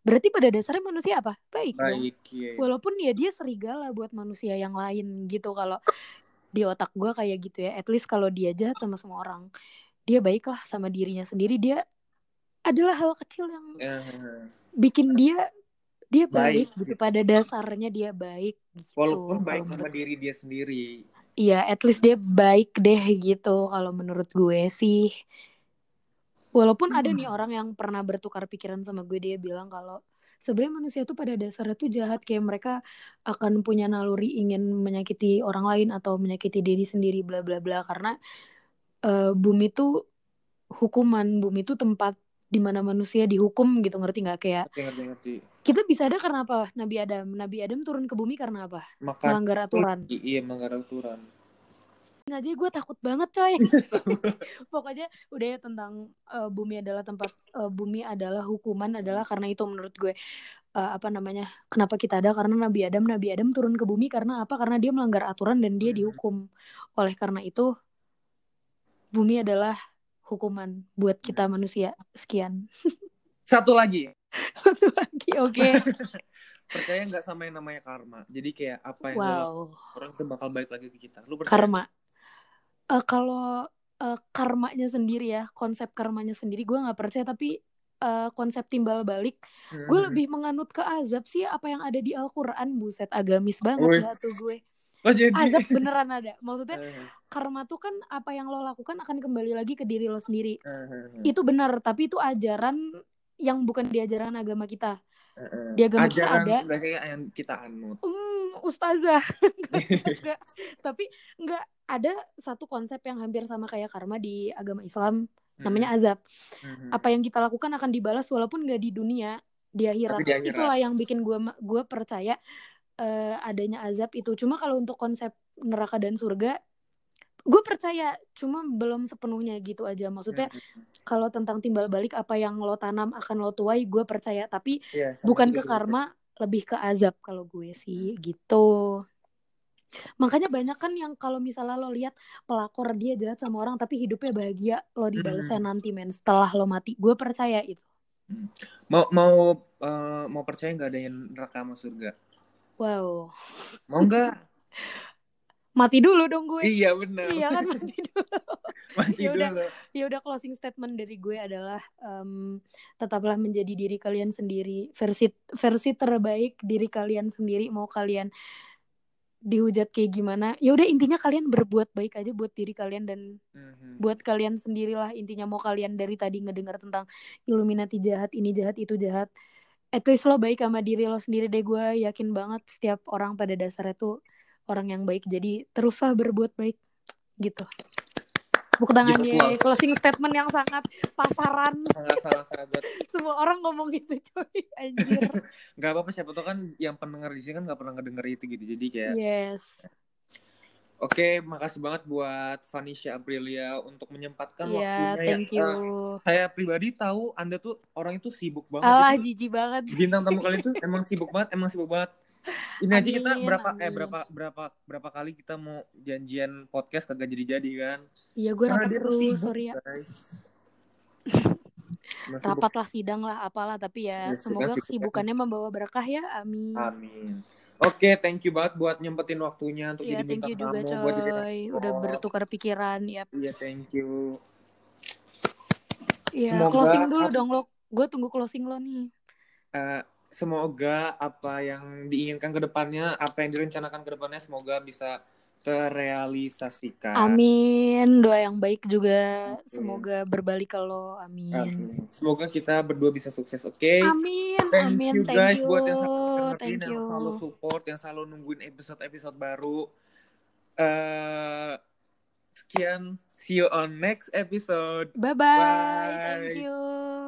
berarti pada dasarnya manusia apa? Baik, baik ya. walaupun ya dia serigala buat manusia yang lain gitu. Kalau di otak gue kayak gitu ya. At least kalau dia jahat sama semua orang dia baiklah sama dirinya sendiri. Dia adalah hal kecil yang uh, bikin dia dia baik, baik gitu. Pada dasarnya dia baik gitu. walaupun baik sama diri dia sendiri. Iya at least dia baik deh gitu kalau menurut gue sih walaupun hmm. ada nih orang yang pernah bertukar pikiran sama gue dia bilang kalau sebenarnya manusia tuh pada dasarnya tuh jahat kayak mereka akan punya naluri ingin menyakiti orang lain atau menyakiti diri sendiri bla bla bla. Karena uh, bumi tuh hukuman bumi tuh tempat di mana manusia dihukum gitu ngerti nggak? Kayak ngerti, ngerti, kita bisa ada karena apa? Nabi Adam. Nabi Adam turun ke bumi karena apa? Maka, melanggar aturan. Iya melanggar aturan aja gue takut banget coy [laughs] pokoknya udah ya tentang uh, bumi adalah tempat uh, bumi adalah hukuman adalah karena itu menurut gue uh, apa namanya kenapa kita ada karena Nabi Adam Nabi Adam turun ke bumi karena apa karena dia melanggar aturan dan dia dihukum oleh karena itu bumi adalah hukuman buat kita manusia. Sekian. [laughs] Satu lagi. Satu lagi, oke. Okay. [laughs] percaya nggak sama yang namanya karma? Jadi kayak apa yang wow. orang itu bakal balik lagi ke kita. Lu percaya? Karma. Uh, kalau uh, karmanya sendiri ya, konsep karmanya sendiri gue nggak percaya tapi uh, konsep timbal balik, hmm. gue lebih menganut ke azab sih apa yang ada di Al-Qur'an, buset agamis banget ya tuh gue. Oh, jadi... Azab beneran ada. Maksudnya uh, [laughs] karma tuh kan apa yang lo lakukan akan kembali lagi ke diri lo sendiri. Uh, itu benar, tapi itu ajaran yang bukan diajaran agama kita. Uh, di agama ajaran kita ada yang kita anut. Hmm, ustazah. [laughs] [laughs] tapi nggak ada satu konsep yang hampir sama kayak karma di agama Islam namanya azab. Apa yang kita lakukan akan dibalas walaupun nggak di dunia, di akhirat. Di akhirat. Itulah yang bikin gue gue percaya uh, adanya azab itu. Cuma kalau untuk konsep neraka dan surga, gue percaya. Cuma belum sepenuhnya gitu aja. Maksudnya hmm. kalau tentang timbal balik apa yang lo tanam akan lo tuai, gue percaya. Tapi yeah, bukan ke karma, lebih ke azab kalau gue sih gitu. Makanya banyak kan yang kalau misalnya lo lihat pelakor dia jahat sama orang tapi hidupnya bahagia, lo dibalasnya hmm. nanti men setelah lo mati. Gue percaya itu. Hmm. Mau mau uh, mau percaya nggak ada yang neraka sama surga? Wow. Mau nggak? [laughs] mati dulu dong gue. Iya benar. Iya kan mati [laughs] dulu. mati ya dulu. Ya udah closing statement dari gue adalah um, tetaplah menjadi diri kalian sendiri. Versi versi terbaik diri kalian sendiri mau kalian dihujat kayak gimana ya udah intinya kalian berbuat baik aja buat diri kalian dan mm-hmm. buat kalian sendirilah intinya mau kalian dari tadi ngedengar tentang Illuminati jahat ini jahat itu jahat at least lo baik sama diri lo sendiri deh gue yakin banget setiap orang pada dasarnya tuh orang yang baik jadi teruslah berbuat baik gitu Buk tangannya closing statement yang sangat pasaran sangat sangat sangat [laughs] semua orang ngomong gitu coy anjir [laughs] nggak apa-apa siapa tuh kan yang pendengar di sini kan nggak pernah ngedenger itu gitu jadi kayak yes Oke, makasih banget buat Vanisha Aprilia untuk menyempatkan yeah, waktunya. thank ya. you. Uh, saya pribadi tahu Anda tuh orang itu sibuk banget. Alah, jijik banget. Bintang tamu kali [laughs] itu emang sibuk banget, emang sibuk banget. [laughs] Ini amin, aja kita berapa amin. eh berapa berapa berapa kali kita mau janjian podcast kagak jadi-jadi kan? Iya, gue rapat terus, sibuk, sorry ya. Guys. [laughs] rapat lah sidang lah apalah tapi ya, ya semoga kesibukannya membawa berkah ya. Amin. Amin. Oke, okay, thank you banget buat nyempetin waktunya untuk yeah, jadi bintang tamu. Juga, coy. buat jadi Udah bertukar pikiran, ya. Iya, yeah, thank you. Iya, closing dulu dong lo. Gue tunggu closing lo nih. Uh, semoga apa yang diinginkan ke depannya, apa yang direncanakan ke depannya, semoga bisa terrealisasikan. Amin. Doa yang baik juga okay. semoga berbalik ke lo. Amin. Okay. Semoga kita berdua bisa sukses, oke? Okay? Amin. Thank Amin. you guys Thank you. buat yang selalu Thank you. yang selalu support, yang selalu nungguin episode-episode baru. Uh, sekian. See you on next episode. Bye-bye. Bye. Thank you.